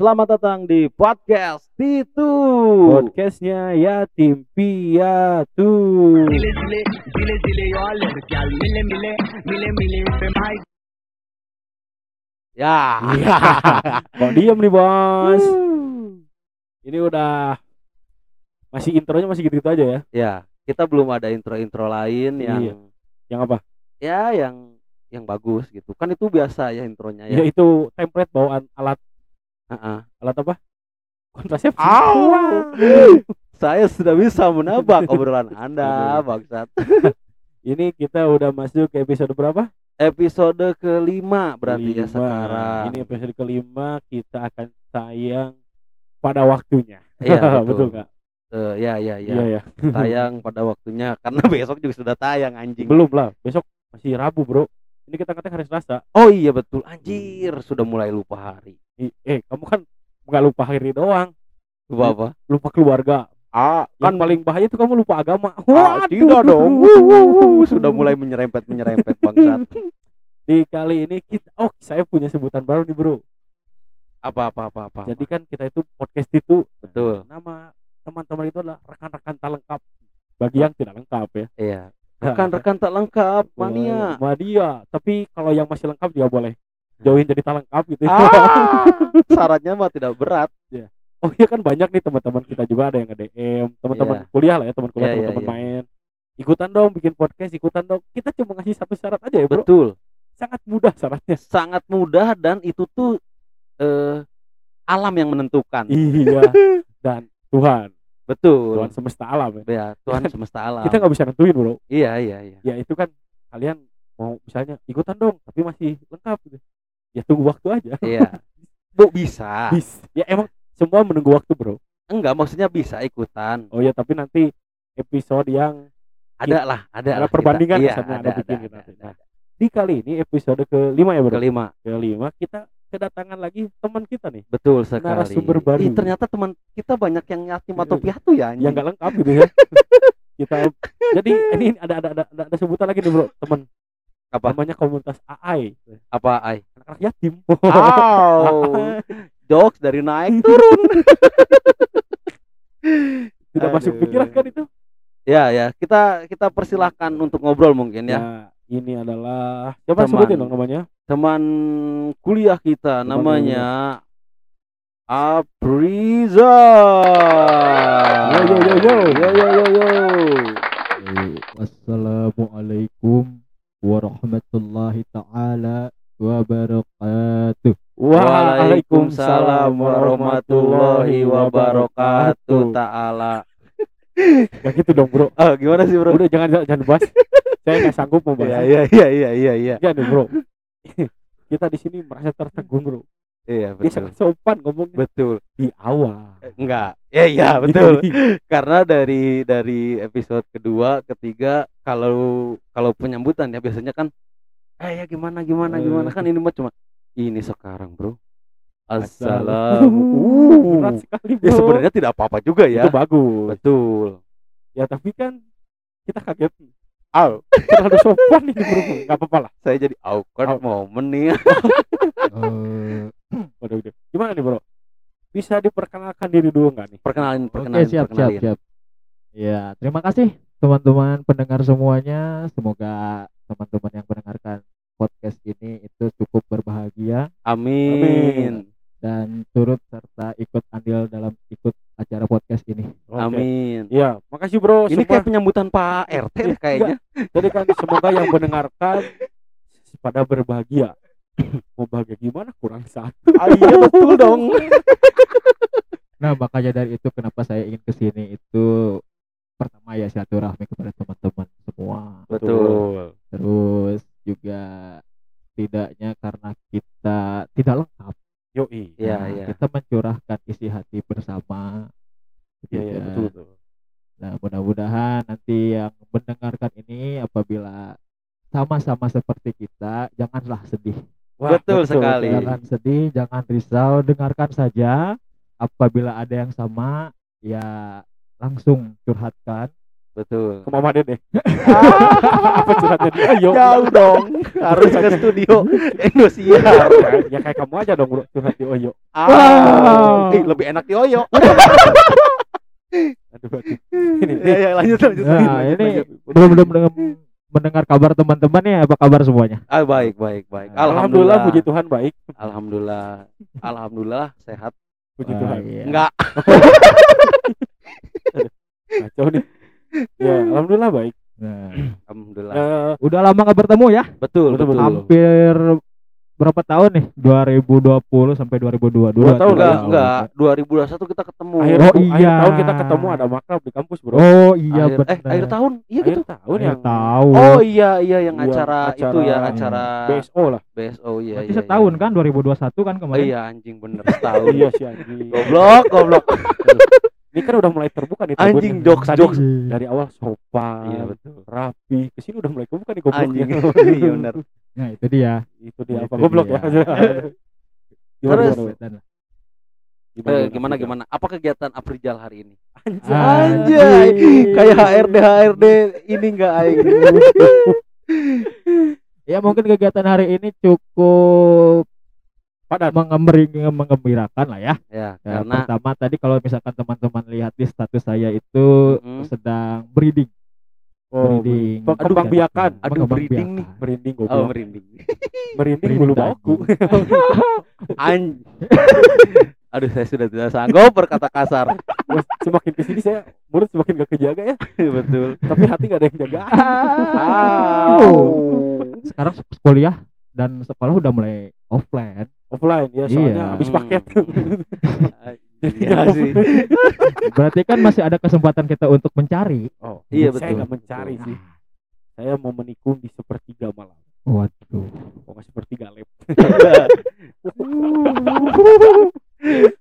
Selamat datang di podcast Titu. Podcastnya Piatu. Mile pe mai Ya. Iya. Kok diem nih bos? Ini udah masih intronya masih gitu-gitu aja ya? ya, kita belum ada intro-intro lain yang Iya. Yang apa? ya yang yang bagus gitu. Kan itu biasa ya intronya Ya, ya. itu template bawaan alat Heeh. alat apa? Kontrasepsi. Saya sudah bisa menebak obrolan Anda, bangsat. Ini kita udah masuk ke episode berapa? Episode kelima berarti ya Kelima. sekarang. Ini episode kelima kita akan tayang pada waktunya. Iya, betul nggak? Eh, ya, ya, ya. Iya ya. Tayang pada waktunya karena besok juga sudah tayang anjing. Belum lah. Besok masih Rabu bro. Ini kita ngetek hari Selasa. Oh iya betul anjir, sudah mulai lupa hari. I- Eh kamu kan nggak lupa hari doang. Lupa apa? Lupa keluarga. Ah, Kan paling bahaya itu kamu lupa agama. Ah, Waduh. tidak dong. Wuh, wuh, wuh. Sudah mulai menyerempet menyerempet bangsat. Di kali ini kita oh saya punya sebutan baru nih bro. Apa apa apa apa. Jadi kan kita itu podcast itu betul. nama teman-teman itu adalah rekan-rekan tak lengkap bagi yang tidak lengkap ya. Iya. Rekan-rekan tak lengkap, mania. Mania. Tapi kalau yang masih lengkap juga boleh join jadi tak lengkap gitu. ya. Ah, syaratnya mah tidak berat. Oh iya kan banyak nih teman-teman kita juga ada yang nge-DM, teman-teman Iya. kuliah lah ya, teman kuliah, Iya, iya, teman-teman iya. main. Ikutan dong bikin podcast, ikutan dong. Kita cuma ngasih satu syarat aja ya, Bro. Betul. Sangat mudah syaratnya. Sangat mudah dan itu tuh eh alam yang menentukan. iya. Dan Tuhan, Betul. Tuhan semesta alam ya. Ya, Tuhan semesta alam. Kita nggak bisa nentuin, Bro. Iya, iya, iya. Ya itu kan kalian mau misalnya ikutan dong, tapi masih lengkap gitu. Ya tunggu waktu aja. Iya. Bu bisa. Bis. Ya emang semua menunggu waktu, Bro. Enggak, maksudnya bisa ikutan. Oh ya, tapi nanti episode yang Ada lah, ada, ada lah kita. perbandingan Iya, ada, ada bikin ada, gitu nanti. ada, Nah, di kali ini episode kelima ya, Bro. Kelima. kelima kita kedatangan lagi teman kita nih Betul sekali. Narasumber baru. Ih, ternyata teman kita banyak yang yatim atau piatu ya anjing. yang nggak lengkap gitu ya kita jadi ini ada ada ada, ada, ada sebutan lagi nih bro teman Apa? namanya komunitas AI Apa ai? anak-anak yatim Au. Jokes dari naik turun. tidak masuk Aduh. pikiran kan itu Ya, ya. Kita kita persilahkan untuk ngobrol mungkin ya. Nah, ini adalah siapa Teman. sebutin dong namanya Teman kuliah kita Teman namanya Apriza. Yo, yo, yo, yo. Yo yo yo yo. Wassalamualaikum warahmatullahi taala wabarakatuh. Waalaikumsalam warahmatullahi wabarakatuh taala. Gak gitu dong bro Ah, gimana sih, Bro? udah jangan jangan bahas saya nggak sanggup mau Iya, iya, iya, iya, iya, iya. ya nih bro kita di sini merasa tertegun bro Iya, dia betul. sangat sopan ngomongnya Betul. di awal Eh, Enggak. Ya, iya, betul. Karena dari dari episode kedua, ketiga kalau kalau penyambutan ya biasanya kan eh ya gimana gimana Eh. gimana kan ini mah cuma ini sekarang, Bro. Assalamu- Assalamu. berat sekali bro Ya sebenarnya tidak apa-apa juga ya. itu bagus Betul. ya tapi kan kita kaget Au, terlalu sopan ini bro nggak apa-apa lah saya jadi awkward Au. moment nih. Eh, Waduh, udah. gimana nih bro bisa diperkenalkan diri dulu nggak nih Perkenalin, Oke perkenalin, siap siap perkenalin. siap. Ya terima kasih teman-teman pendengar semuanya. Semoga teman-teman yang mendengarkan podcast ini itu cukup berbahagia Amin. dan turut serta ikut andil dalam ikut acara podcast ini. Oke. Amin. Iya, makasih bro. Ini Semua- kayak penyambutan Pak RT Iya, kayaknya. Jadi kan semoga yang mendengarkan pada berbahagia. Mau bahagia gimana? Kurang satu. Ah, iya betul dong. Nah makanya dari itu kenapa saya ingin ke sini itu pertama ya silaturahmi kepada teman-teman semua. Betul. Terus juga tidaknya karena kita tidak lengkap. Yoi. Iya, Nah, iya. Kita mencurahkan isi hati bersama. Iya, iya, Gitu. betul betul. Nah, mudah-mudahan nanti yang mendengarkan ini apabila sama-sama seperti kita, janganlah sedih. Wah, Betul sekali. Jangan sedih, jangan risau, dengarkan saja. Apabila ada yang sama, ya langsung curhatkan betul ke Mama Dede. Apa curhatnya di Oyo? jauh dong harus ke studio Indosiar ya, ya kayak kamu aja dong bro curhat di Oyo. ah Ih, lebih enak di Oyo Aduh, aduh. Ini, ya, ya, lanjut lanjut Nah, lanjut, ini lanjut. belum belum mendengar, mendengar kabar teman-teman ya apa kabar semuanya? ah baik baik baik Alhamdulillah, alhamdulillah puji Tuhan baik. alhamdulillah alhamdulillah sehat Puji Ah, Tuhan. iya. enggak Kacau nih. Ya, alhamdulillah baik. Nah, alhamdulillah Eh, udah lama nggak bertemu ya? betul betul, betul, betul. Hampir berapa tahun nih? 2020 sampai 2022. Dua tahun enggak lah. enggak 2021 kita ketemu akhir, Oh, akhir iya. tahun kita ketemu ada makrab di kampus, Bro. Oh iya akhir, benar. eh akhir tahun iya akhir gitu tahun Akhir yang tahun. oh iya iya yang Iya, acara, acara- itu ya acara BSO lah. BSO iya Berarti iya, setahun iya. kan 2021 kan oh, kemarin. iya anjing bener setahun Iya sih anjing. goblok goblok Ini kan udah mulai terbuka nih anjing jokes Tadi jokes. dari awal sopan, iya betul. rapi, ke sini udah mulai terbuka nih gobloknya. anjing. Iya bener Nah, itu dia. Itu dia apa Itu goblok ya. Gimana, Terus, gimana, Dan- Eh, gimana gimana? Apa kegiatan Aprijal hari ini? Anjay. Anjay, kayak HRD HRD ini enggak aing? Ya mungkin kegiatan hari ini cukup Mengembiri, mengembirakan lah ya. ya Ya, karena pertama tadi kalau misalkan teman-teman lihat di status saya itu Mm. sedang breeding. Oh, breeding. Aduh, kembang biakan. Aduh, breeding nih. merinding oh goblok. merinding merinding breeding bulu baku. An Aduh saya sudah tidak sanggup berkata kasar semakin ke sini saya mulut semakin gak kejaga ya, betul tapi hati gak ada yang jaga. Oh. Sekarang se- kuliah dan sekolah udah mulai offline. Offline ya, soalnya Iya. habis paket. Iya sih Berarti kan masih ada kesempatan kita untuk mencari. Oh, Iya, Saya betul. nggak mencari sih. Saya mau menikung di sepertiga malam. Waduh. Oh, sepertiga lab.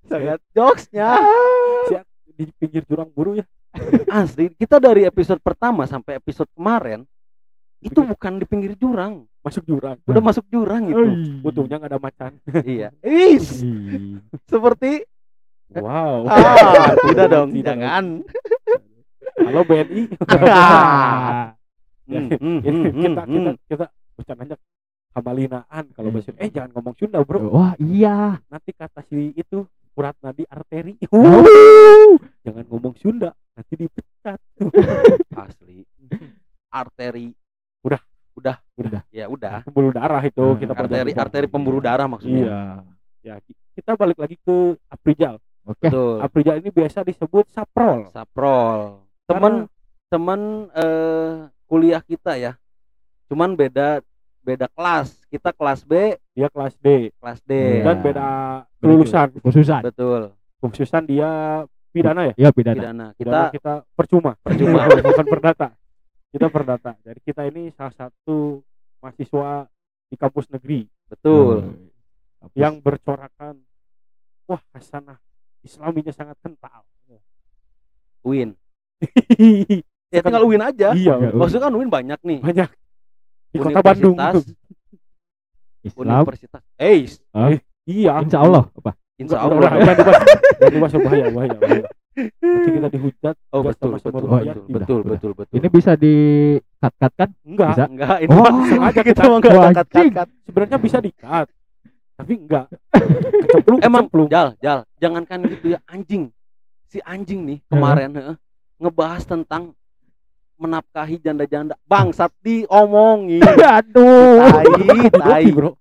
sangat jokesnya Di pinggir jurang buru ya. asli kita dari episode pertama sampai episode kemarin itu bukan di pinggir jurang Masuk jurang. udah masuk jurang itu Untungnya nggak ada macan. iya is Ih. seperti Wow. ah tidak dong Tidak. jangan Halo BNI. Ah. Hmm, Ya, hmm, ini hmm, kita hmm, kita hmm. kita bercandanya kamalinaan kalau Hmm. bahasa eh jangan ngomong Sunda bro Wah, iya. nanti kata si itu urat nadi arteri Uh. jangan ngomong Sunda nanti dipecat asli arteri Udah. udah. Ya udah. Pembuluh darah itu Hmm, kita arteri arteri pembuluh darah maksudnya. Iya. Ya ki- kita balik lagi ke Aprijal. Oke. betul. Aprijal ini biasa disebut saprol. Saprol. Temen temen eh, kuliah kita ya. Cuman beda beda kelas. Kita kelas B. Dia kelas D. Kelas D. Iya. dan beda kelulusan. Khususan. betul. Khususan dia pidana ya? Iya, pidana. pidana. Kita pidana kita percuma. Percuma. Bukan perdata kita perdata jadi kita ini salah satu mahasiswa di kampus negeri betul Hmm. yang bercorakan wah hasanah islaminya sangat kental win ya tinggal win aja iya maksudnya kan win banyak nih banyak di kota Bandung Universitas- Islam. universitas eh iya Insya Allah apa? insya Allah jangan dibahas jangan dibahas bahaya bahaya bahaya nanti kita dihujat oh betul betul sama betul betul betul betul. Ini bisa di cut cut kan? enggak Bisa. enggak ini Oh, sengaja kita enggak anjing. kat sebenarnya bisa di-cut tapi enggak. Kecemplung emang kecemplung. jal jal jangankan gitu ya anjing. Si anjing nih kemarin heeh, ngebahas tentang menafkahi janda-janda. Bangsat diomongin. Aduh. tai tai. Bro.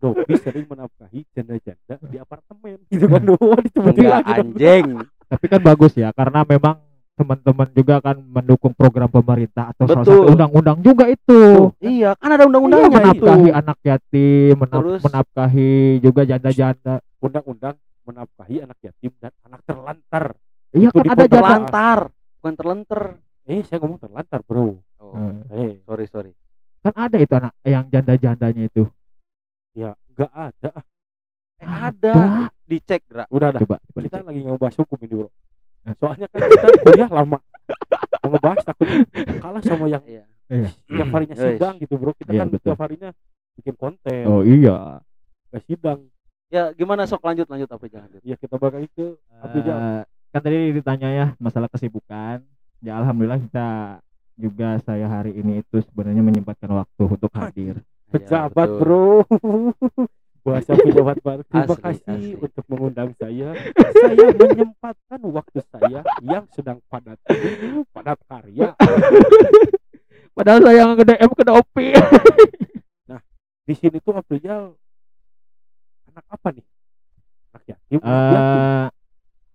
Dopi sering menafkahi janda-janda di apartemen. Gitu kan oh disebutin enggak anjing Tapi kan bagus ya karena memang teman-teman juga kan mendukung program pemerintah atau salah Betul. satu undang-undang juga itu. iya kan ada Iya, undang-undangnya itu menafkahi anak yatim, menaf- Terus? menafkahi juga janda-janda. undang-undang menafkahi anak yatim dan anak terlantar Iya Itu kan ada janda. terlantar bukan terlenter eh saya ngomong terlantar bro oh, Eh, eh sorry sorry Kan ada itu anak yang janda-jandanya itu. ya enggak ada eh, ada dicek Dra. udah dah Coba, coba kita dicek. lagi ngebahas hukum ini bro Eh. soalnya kan kita kuliah lama mau ngebahas takut kalah sama yang iya Iya. tiap harinya Guys. sidang gitu bro kita Iya, kan betul. tiap harinya bikin konten Oh iya. nggak sidang ya gimana sok lanjut lanjut apa jangan ya kita ke Aprijal Eh, kan tadi ditanya ya masalah kesibukan. ya alhamdulillah kita juga saya hari ini itu sebenarnya menyempatkan waktu untuk hadir. Pejabat betul. bro Bahasa pejabat baru Terima Asli, kasih asli. untuk mengundang saya Saya menyempatkan waktu saya Yang sedang padat Padat karya Padahal saya nge DM ke Dopi. Di sini tuh Abdul Anak apa nih? Anak yatim? Anak yatim?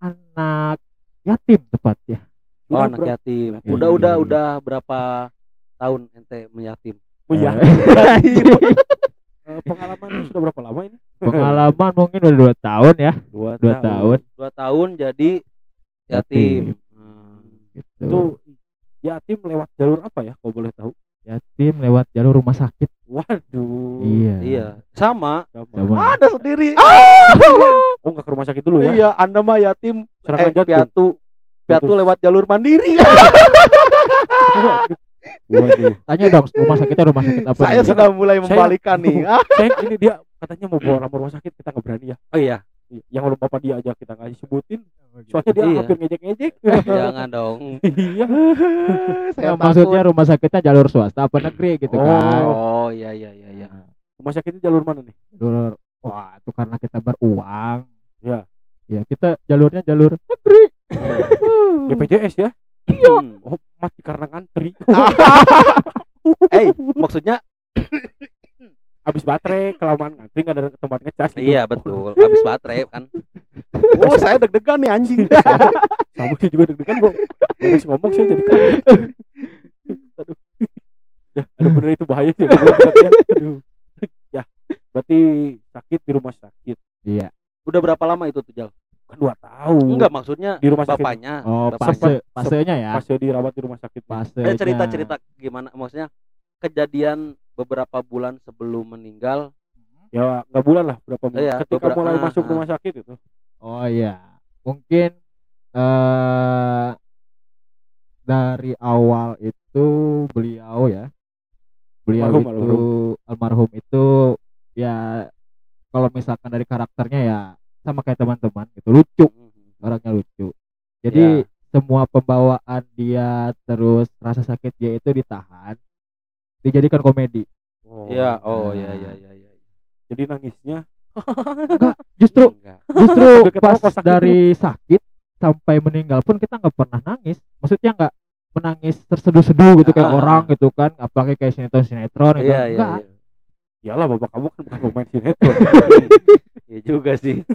Anak yatim tepat ya. Oh, anak yatim. Yatim. Udah udah udah berapa tahun ente meyatim? Iya Eh, Eh, Pengalaman sudah berapa lama ini? Pengalaman mungkin udah dua tahun ya. Dua, Dua tahun. Dua tahun jadi yatim. Hmm. Gitu. Itu yatim lewat jalur apa ya kalau boleh tahu? yatim lewat jalur rumah sakit. Waduh Iya. Iya, sama. Sama. Sama. Ada sendiri. Oh nggak ke rumah sakit dulu ya? Iya, Anda mah yatim Serangan eh, jantung. piatu. Piatu lewat jalur mandiri. Waduh. Tanya dong rumah sakitnya rumah sakit apa? Saya nih? sudah mulai Saya- membalikan nih. Ah. Saya ini dia katanya mau bawa lapor rumah sakit kita nggak berani ya. Oh iya, Yang kalau bapak dia aja kita nggak disebutin. Soalnya dia Iya. hampir ngejek-ngejek. jangan dong. Iya. Saya Ya, maksudnya rumah sakitnya jalur swasta apa negeri gitu Oh. kan. Oh, iya iya iya iya. Rumah sakit ini jalur mana nih? Jalur wah itu karena kita beruang. Ya. Ya kita jalurnya jalur negeri. BPJS ya? Hmm. Oh mati karena ngantri. Eh, maksudnya Habis baterai kelamaan ngantri nggak ada tempat ngecas. gitu. iya betul. Habis baterai kan. Oh, saya deg-degan nih anjing. Kamu sih juga deg-degan kok. Habis ngomong saya jadi kaget. Aduh. Ya, ada bener itu bahaya sih. Aduh. Aduh. Ya, berarti sakit di rumah sakit. Iya. Udah berapa lama itu tuh, Jal? Kan dua tahun. Enggak, maksudnya di rumah sakit. bapaknya. Oh, fase fasenya ya. Pas saya dirawat di rumah sakit. Fase. Eh, cerita-cerita gimana maksudnya kejadian beberapa bulan sebelum meninggal Ya nggak bulan lah berapa bulan. Iya, Ketika beberapa- mulai ah, masuk ah. rumah sakit itu. Oh iya. Mungkin eh dari awal itu beliau ya. Beliau Almarhum, itu almarhum. almarhum itu ya kalau misalkan dari karakternya ya sama kayak teman-teman gitu lucu orangnya lucu jadi Ya. semua pembawaan dia terus rasa sakit dia itu ditahan dijadikan komedi Oh. Iya, oh Nah. iya iya iya iya. Jadi nangisnya justru Enggak. justru Udah ketawa pas sakit dari sakit sampai meninggal pun kita nggak pernah nangis maksudnya nggak menangis terseduh-seduh gitu kayak Ah. orang gitu kan apalagi kayak sinetron sinetron gitu Iya iya enggak iya. Iyalah bapak kamu kan bukan pemain sinetron. Iya juga sih.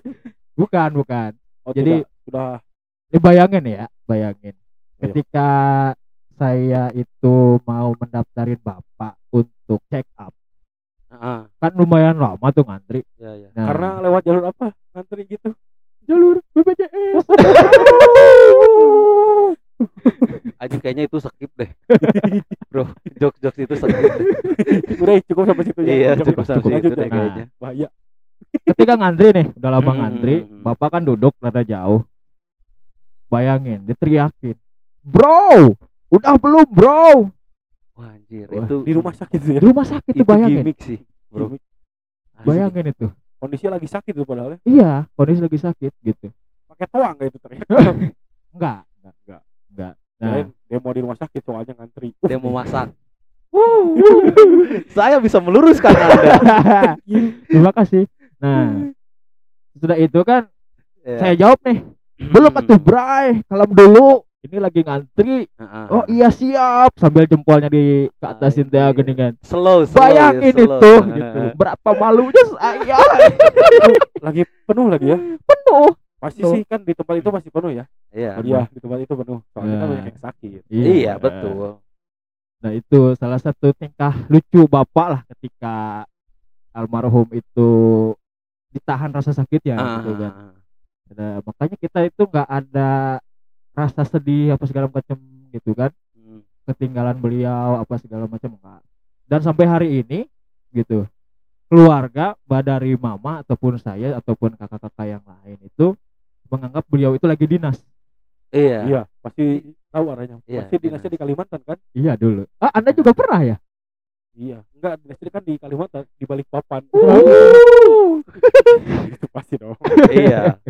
bukan bukan Oh, Jadi- sudah, Ini bayangin ya bayangin Ayo. ketika saya itu mau mendaftarin bapak untuk check up Heeh. kan lumayan lama tuh ngantri Iya iya. nah, karena lewat jalur apa? Ngantri gitu. jalur BPJS Anjing kayaknya itu skip deh. Bro, jokes-jokes itu skip deh. Udah cukup sampai situ ya. Iya, Jangan cukup sampai situ ya. deh kayaknya. Bahaya. ketika ngantri nih udah lama Hmm, ngantri bapak kan duduk rada jauh bayangin diteriakin bro udah belum bro Wah, anjir, Wah, itu Di rumah sakit ya. di rumah sakit itu tuh bayangin gimmick sih, Bro. Bayangin itu Kondisi lagi sakit tuh padahal ya. iya kondisi lagi sakit gitu Pakai toang gak itu teriak. enggak enggak Enggak. Enggak nah Kirain demo di rumah sakit soalnya ngantri. Dia mau masak. Saya bisa meluruskan Anda. terima kasih nah sudah itu kan Iya. saya jawab nih belum atuh bray kalem dulu ini lagi ngantri Heeh. oh iya siap sambil jempolnya di ke atasin teh Anjir. geningan slow, slow bayangin ya, slow. itu gitu berapa malunya saya Lagi penuh lagi ya. penuh Pasti sih kan di tempat itu pasti penuh ya. Iya. Oh, iya, di tempat itu penuh. Soalnya kan Iya. banyak yang sakit. Iya, betul. nah itu salah satu tingkah lucu bapak lah ketika almarhum itu ditahan rasa sakitnya Ah, gitu kan Nah, makanya kita itu nggak ada rasa sedih apa segala macam gitu kan hmm. ketinggalan beliau apa segala macam enggak dan sampai hari ini gitu keluarga baik dari mama ataupun saya ataupun kakak-kakak yang lain itu menganggap beliau itu lagi dinas Iya. Iya, pasti tahu arahnya. Iya, pasti dinasnya dinas. di Kalimantan kan? iya dulu ah anda juga pernah ya Iya. Enggak, dinasnya kan di Kalimantan, di balik papan. Uh. itu pasti dong. iya.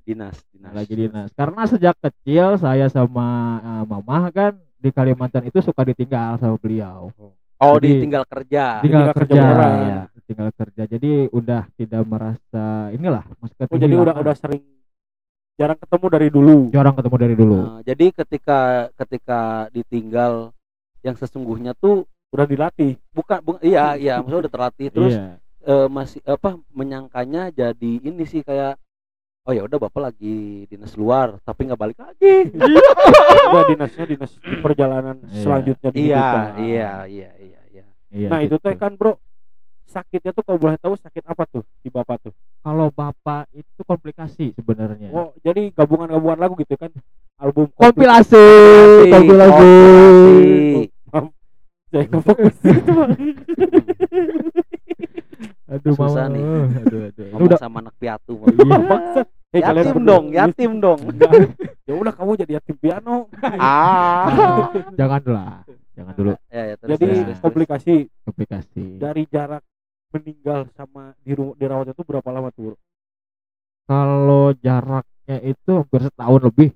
Dinas, dinas. lagi dinas karena sejak kecil saya sama eh, mama kan di Kalimantan itu suka ditinggal sama beliau Oh, Jadi- ditinggal kerja. tinggal tinggal kerja kerja, beneran. ya, tinggal kerja jadi udah tidak merasa inilah mas Oh jadi udah udah sering jarang ketemu dari dulu. jarang ketemu dari dulu Nah, jadi ketika ketika ditinggal yang sesungguhnya tuh Udah dilatih. bukan, bukan iya iya maksudnya udah terlatih terus iya eh, masih apa menyangkanya jadi ini sih kayak oh ya udah bapak lagi dinas luar tapi nggak balik lagi Udah dinasnya dinas perjalanan Iya. selanjutnya di iya iya iya iya iya iya Nah itu gitu. teh kan bro sakitnya tuh kalau boleh tahu sakit apa tuh di bapak tuh? kalau bapak itu komplikasi sebenarnya Oh jadi gabungan-gabungan lagu gitu kan? Album kompilasi Kompilasi, kompilasi kompilasi. Saya kefokus aduh Susah mama nih. aduh aduh ngomong udah sama anak piatu iya Bangsat. Eh, yatim dong yatim dong. Ya udah kamu jadi yatim piano. ah jangan lah jangan dulu ya, ya, terus, Jadi terus, terus, terus. komplikasi komplikasi dari jarak meninggal sama di ru- dirawat itu berapa lama tuh? Kalau jaraknya itu hampir setahun lebih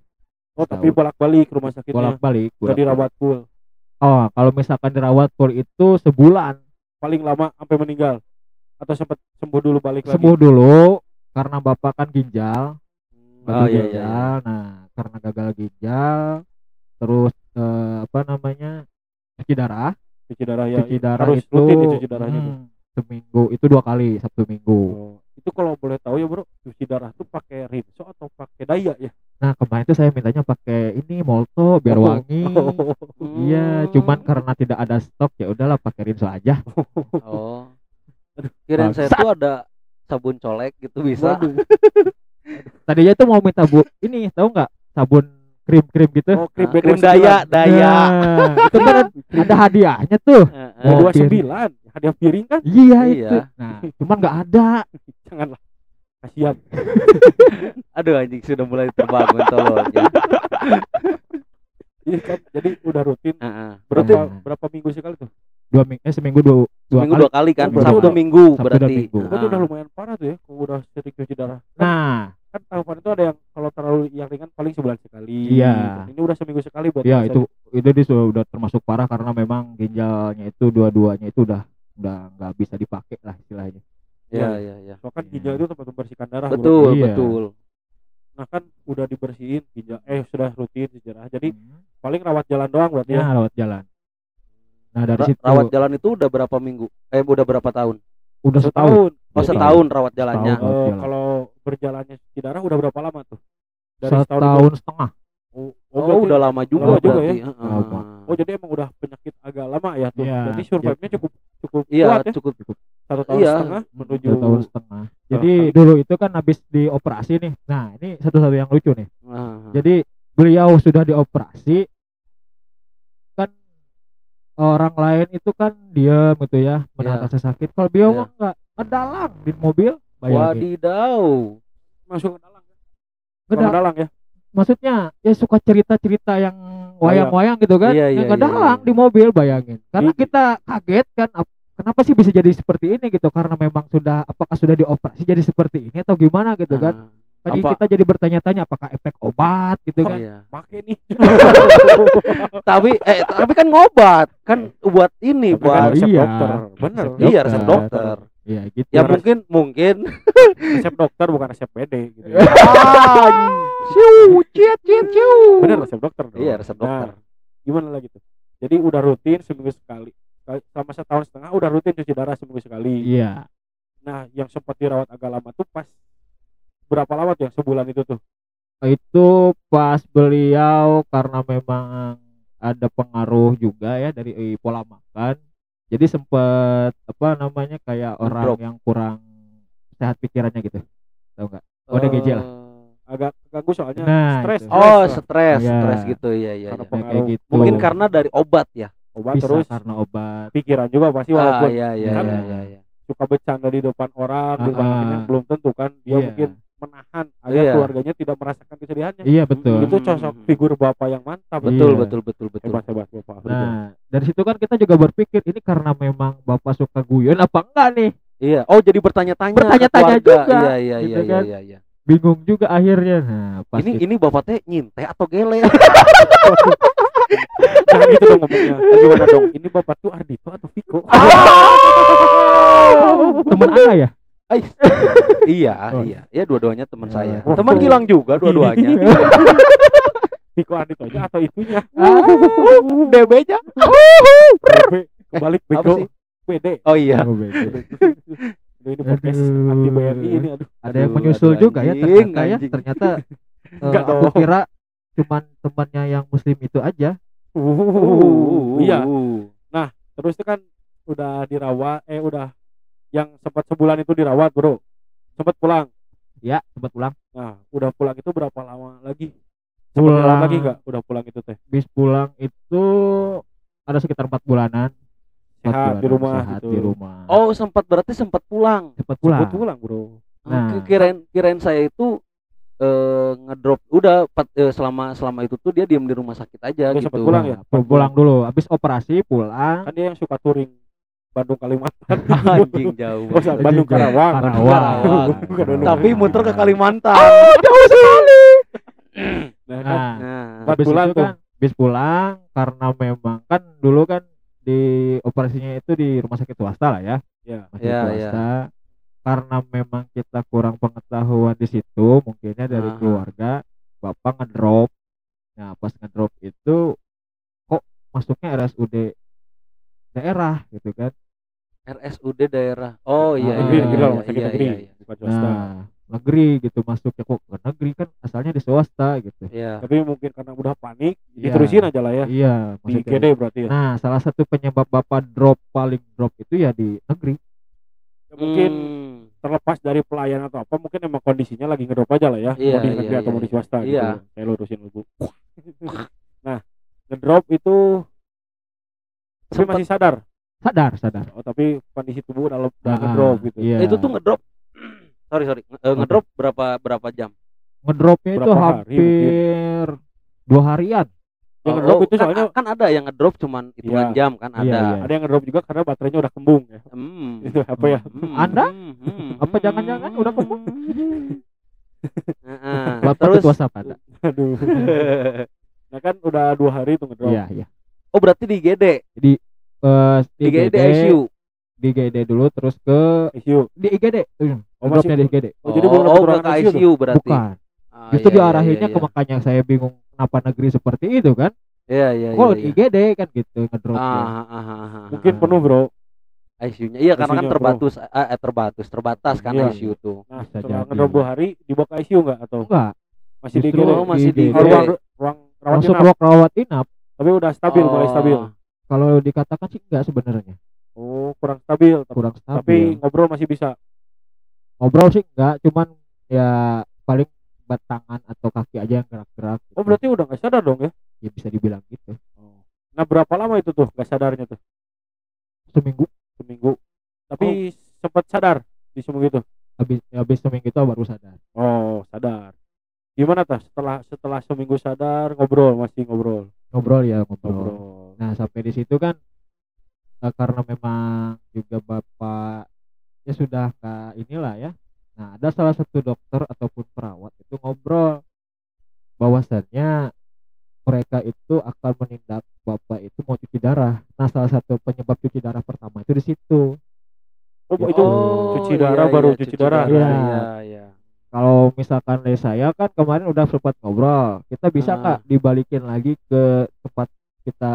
Oh tapi Tahun. bolak-balik rumah sakitnya. bolak-balik Udah dirawat full. oh kalau misalkan dirawat full itu sebulan Paling lama sampai meninggal. Atau sempat sembuh dulu balik lagi. sembuh dulu karena bapak kan ginjal oh iya iya ginjal nah karena gagal ginjal terus eh, apa namanya cuci darah Cuci darah ya. cuci darah harus itu rutin cuci darahnya tuh. hmm, seminggu itu dua kali sabtu minggu. Oh, itu kalau boleh tahu ya bro, cuci darah tuh pakai rinso atau pakai daya ya? nah kemarin tuh saya mintanya pakai ini molto biar Oh. wangi. Oh. iya cuman karena tidak ada stok ya udahlah pakai rinso aja. Oh. Kirain saya tuh ada sabun colek gitu bisa. Tadinya tuh mau minta bu ini tahu nggak? Sabun krim krim gitu. Oh, krim, Ah, krim daya daya. Nah, itu kan ada hadiahnya tuh. Dua sembilan, hadiah piring kan? iya, Iya. itu nah cuman nggak ada Janganlah. Kasihan. aduh anjing sudah mulai terbangun tolongnya Iya kan, jadi udah rutin. Heeh. Berapa Nah. berapa minggu sekali tuh? dua minggu eh seminggu dua dua Seminggu kali dua kali kan Oh, berarti Sabtu udah- minggu Sabtu berarti Minggu. Berarti Heeh. udah lumayan parah tuh ya, kalau udah sering cuci darah. Kan, nah kan tahapan itu ada yang kalau terlalu yang ringan paling sebulan sekali. Iya. Ini udah seminggu sekali berarti. ya bisa itu itu dia sudah udah termasuk parah karena memang ginjalnya itu dua-duanya itu udah udah nggak bisa dipakai lah istilahnya Iya iya iya. Soalnya kan Iya. ginjal itu tempat membersihkan darah. bro. Betul Iya. betul. Nah kan udah dibersihin ginjal, eh sudah rutin darah. Jadi Hmm. paling rawat jalan doang berarti ya ya. rawat jalan nah dari Ra- situ rawat jalan itu udah berapa minggu? Eh udah berapa tahun? udah setahun Oh Jadi, setahun rawat jalannya. Setahun. eh, Rawat jalan. kalau berjalannya cuci darah udah berapa lama tuh? setahun setengah Oh, Oh, berarti- udah lama juga lama juga berarti. ya. Lama. Oh jadi emang udah penyakit agak lama ya tuh. Iya, Jadi survive-nya cukup cukup Iya kuat ya. cukup. Satu tahun iya. setengah menuju dua tahun setengah jadi kali. dulu itu kan habis dioperasi nih nah ini satu-satu yang lucu nih Ah. jadi beliau sudah dioperasi kan orang lain itu kan diam gitu ya menahan Iya. rasa sakit kalau beliau Iya. mah enggak ngedalang di mobil bayangin Wadidaw. masuk ke dalam. Ke Ngedal- dalam ya. Maksudnya ya suka cerita-cerita yang wayang-wayang gitu kan Iya, yang iya, ngedalang iya, iya. di mobil bayangin karena Di- kita kaget kan ap- kenapa sih bisa jadi seperti ini gitu karena memang sudah apakah sudah dioperasi jadi seperti ini atau gimana gitu kan Ah. tadi Apa? kita jadi bertanya-tanya apakah efek obat gitu Oh, kan Iya. Pakai nih. tapi eh tapi kan ngobat kan buat ini Tapi kan buat resep iya. dokter. Bener. Iya resep dokter. Ya gitu Ya Resep- mungkin mungkin Resep dokter bukan resep PD gitu ya. ah, ciu ciet ciet ciu. Bener resep dokter dong. Iya resep dokter. Nah, gimana lagi tuh? Jadi udah rutin seminggu sekali. Selama setahun setengah udah rutin cuci darah seminggu sekali. iya Nah, yang sempat dirawat agak lama tuh pas berapa lama tuh yang sebulan itu tuh? itu pas beliau karena memang ada pengaruh juga ya dari eh, pola makan jadi sempet apa namanya kayak orang Drop. yang kurang sehat pikirannya gitu tahu nggak Oh, ada gejala. Eh, Agak keganggu soalnya Nah, stres. Oh, lah. stres, stres gitu ya ya. Karena ya. kayak pengaruh. gitu Mungkin karena dari obat ya. obat bisa terus karena obat pikiran juga pasti Ah, walaupun iya iya kan iya iya. iya. suka bercanda di depan orang di depan Ah, ah. belum tentu kan dia Iya. mungkin menahan agar Iya. keluarganya tidak merasakan kesedihannya iya betul itu sosok figur bapak yang mantap Betul Iya. betul betul betul. hebat hebat bapak nah dari situ kan kita juga berpikir ini karena memang bapak suka guyon apa enggak nih Iya. Oh, jadi bertanya-tanya. Bertanya-tanya juga, Iya iya gitu iya iya kan. iya iya. bingung juga akhirnya nah pas ini itu- ini bapak teh nyinte atau gele Jangan gitu dong ngomongnya. Gimana dong? Ini bapak tuh Ardito atau Viko? teman ana ya iya Oh. iya ya dua-duanya teman Ya. saya Oh. teman Gilang juga dua-duanya Viko Ardito aja atau itunya? DB-nya BB, kebalik Apa Viko. sih? PD. oh iya Oh, ini podcast anti BRI ini aduh. ada yang menyusul juga ya ternyata ya ternyata eh, Enggak aku kira cuman temannya yang muslim itu aja Uh, iya. uh. Terus itu kan udah dirawat eh udah yang sempat sebulan itu dirawat, Bro. Sempat pulang. ya sempat pulang Nah, udah pulang itu berapa lama lagi? Dirawat Pulang. lagi enggak? Udah pulang itu teh. bis pulang itu ada sekitar empat bulanan Sehat di rumah sehat gitu. di rumah oh sempat berarti sempat pulang sempat pulang Sempat pulang, Bro. Nah. Nah. kirain kirain saya itu eh ngedrop udah pat- eh, selama selama itu tuh dia diem di rumah sakit aja Dia gitu. sempat pulang ya? Pulang, pulang dulu habis operasi pulang Kan dia yang suka touring Bandung Kalimantan. Anjing jauh. Oh, banget. Bandung. Karawang. Karawang. Tapi muter ke Kalimantan. Nah, kan nah Nah, bulan itu tuh. kan habis pulang karena memang kan dulu kan di operasinya itu di rumah sakit swasta lah ya ya. masih Iya, swasta karena memang kita kurang pengetahuan di situ mungkinnya dari Aha. keluarga bapak ngedrop nah pas ngedrop itu kok masuknya RSUD daerah gitu kan RSUD daerah. Oh iya Ah, negeri, iya negeri iya, lah, rumah sakit iya, negeri, iya, iya. bukan swasta. nah negeri gitu masuknya kok ke negeri kan asalnya di swasta gitu Iya. Tapi mungkin karena udah panik, Iya. diterusin aja lah ya. iya Di IGD berarti ya. nah salah satu penyebab bapak drop paling drop itu ya di negeri Ya, Mungkin Hmm. terlepas dari pelayan atau apa, mungkin emang kondisinya lagi ngedrop aja lah ya. Iya, mau di iya, negeri atau iya, mau di swasta gitu. Iya. Saya lurusin dulu. nah, ngedrop itu tapi masih sadar. Sadar sadar Oh, tapi kondisi tubuh udah, udah Ah, ngedrop gitu. iya. Itu tuh ngedrop. sorry sorry. Nge- eh, ngedrop berapa berapa jam? Berapa ngedropnya itu hari hampir dua harian Yang Oh, ngedrop oh, itu kan, soalnya kan ada yang ngedrop cuman hitungan Iya. jam kan Iya, ada. iya. ada yang ngedrop juga karena baterainya udah kembung ya. Hmm. Itu apa ya? Hmm, Anda? hmm, hmm, Apa hmm, jangan-jangan udah kembung? Heeh. bapak Terus ketua Sapata Aduh. Nah kan udah dua hari tuh ngedrop. iya iya Oh berarti di GD, Eh, di di GD ICU. di IGD dulu terus ke ICU. di IGD Oh, di IGD Oh, jadi belum oh, ke ICU? ICU berarti. bukan Ah, justru iya, iya, diarahinnya iya, ke makanya saya bingung kenapa negeri seperti itu kan Iya iya iya. kok iya. di IGD kan gitu ngedropnya Ah, ah, ah, ah, ah, Mungkin ah. penuh bro. ICU-nya. Iya karena kan terbatas eh, eh, terbatas terbatas kan Iya. ICU tuh. Nah Bisa setelah ngedrop dua hari dibawa ke ICU nggak atau enggak masih di IGD? Oh, masih di IGD. Oh, IGD. ruang ruang rawat inap. ruang rawat inap Tapi udah stabil, mulai Oh. stabil. Kalau dikatakan sih enggak sebenarnya Oh kurang stabil. Tapi, kurang tapi stabil ngobrol masih bisa. ngobrol sih enggak cuman ya paling bat tangan atau kaki aja yang gerak-gerak gitu. Oh berarti udah nggak sadar dong ya? ya bisa dibilang gitu Nah berapa lama itu tuh nggak sadarnya tuh? seminggu Seminggu. Tapi sempat sadar di seminggu itu. habis habis seminggu itu baru sadar Oh sadar. Gimana tas setelah setelah seminggu sadar ngobrol masih ngobrol ngobrol ya ngobrol ngobrol. Nah sampai di situ kan eh, karena memang juga bapak ya sudah nggak inilah ya nah ada salah satu dokter ataupun perawat itu ngobrol bahwasannya mereka itu akan menindak bapak itu mau cuci darah nah salah satu penyebab cuci darah pertama itu di situ Oh, Gitu. itu Oh, cuci iya, darah iya, baru cuci cuci darah. Iya. Iya iya. kalau misalkan dari saya kan kemarin udah sempat ngobrol kita bisa Ah. nggak dibalikin lagi ke tempat kita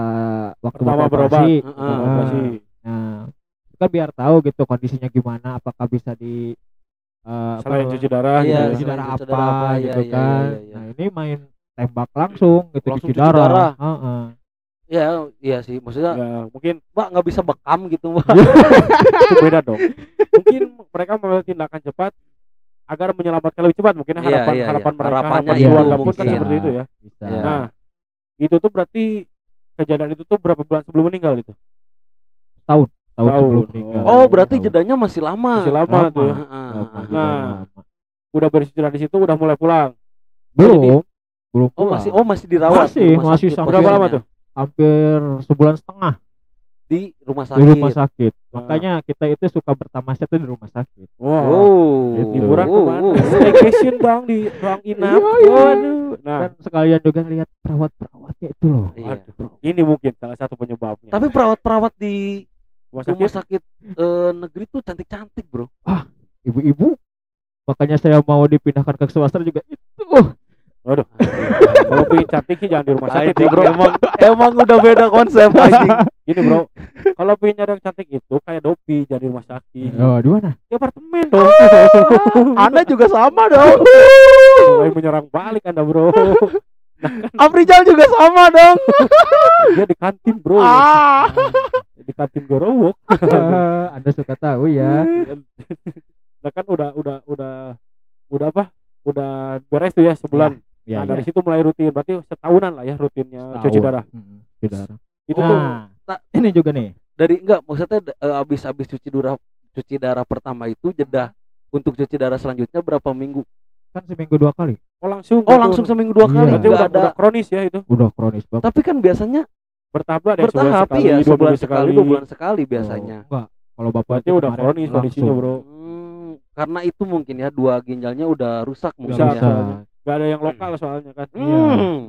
waktu Pertama berobat. operasi? Heeh. Pertama Ah. operasi. Nah, kita biar tahu gitu kondisinya gimana, apakah bisa di eh, apa Selain cuci darah Iya, gitu. cuci selain darah cuci apa, darah apa, gitu iya, iya, kan. iya, iya. Nah, ini main tembak langsung gitu Langsung cuci, cuci darah. darah. Heeh. Iya iya sih maksudnya Ya, mungkin Mbak nggak bisa bekam gitu Mbak. itu beda dong. Mungkin mereka mengambil tindakan cepat agar menyelamatkan lebih cepat mungkin Iya, harapan iya, harapan iya. mereka Harapannya harapan itu keluarga pun kan mungkin. seperti itu ya. Bisa. Iya. Nah, itu tuh berarti kejadian itu tuh berapa bulan sebelum meninggal itu? tahun Tahun. sebelum meninggal. Oh berarti Tahun. jedanya masih lama. Masih lama, Lama. tuh. ya. Heeh, Lama, Nah. lama. Udah beristirahat di situ udah mulai pulang. belum belum Oh pulang. masih oh masih dirawat. Masih, masih sampai- Berapa lama tuh? hampir sebulan setengah di rumah di sakit. rumah sakit. Nah. Makanya kita itu suka bertamasya tuh di rumah sakit. Wah. Oh, Gitu. Liburan oh, ke mana? oh. Staycation dong di ruang inap. Iya, iya. Waduh. Nah, Dan sekalian juga lihat perawat-perawatnya itu loh. Iya. waduh. Ini mungkin salah satu penyebabnya. Tapi perawat-perawat di rumah rumah sakit sakit eh, negeri tuh cantik-cantik, Bro. Ibu-ibu. Makanya saya mau dipindahkan ke swasta juga itu. kalau pengen cantik sih jangan di rumah sakit ya, bro. emang emang udah beda konsep anjing. Ini bro, kalau pengen nyari yang cantik itu kayak Dopi jadi rumah sakit. Oh, di mana? Di apartemen dong. Anda juga sama dong. Mulai menyerang balik anda bro. Afrizal juga sama dong. Dia di kantin bro. Ah. Di kantin Gorowok. Anda suka tahu ya. Nah kan udah udah udah udah apa? Udah beres tuh ya sebulan. Ya, nah dari situ mulai rutin. Berarti setahunan lah ya rutinnya cuci Setahun. darah. Hmm, cuci darah. Itu tuh Nah, ini juga nih. Dari enggak maksudnya eh, abis abis cuci darah cuci darah pertama itu jeda untuk cuci darah selanjutnya berapa minggu? Kan seminggu dua kali. oh langsung. Oh langsung seminggu dua Iya. kali Berarti nggak udah, ada. udah kronis ya itu. Udah kronis banget. Tapi kan biasanya Bertahap ada bertahap sekali, ya dua sebulan bulan sekali, dua bulan sekali biasanya. Enggak. Kalau bapak Berarti itu udah kronis kondisinya bro. Hmm, karena itu mungkin ya dua ginjalnya udah rusak mungkin ya. Gak ada yang lokal soalnya kan. Iya. Hmm.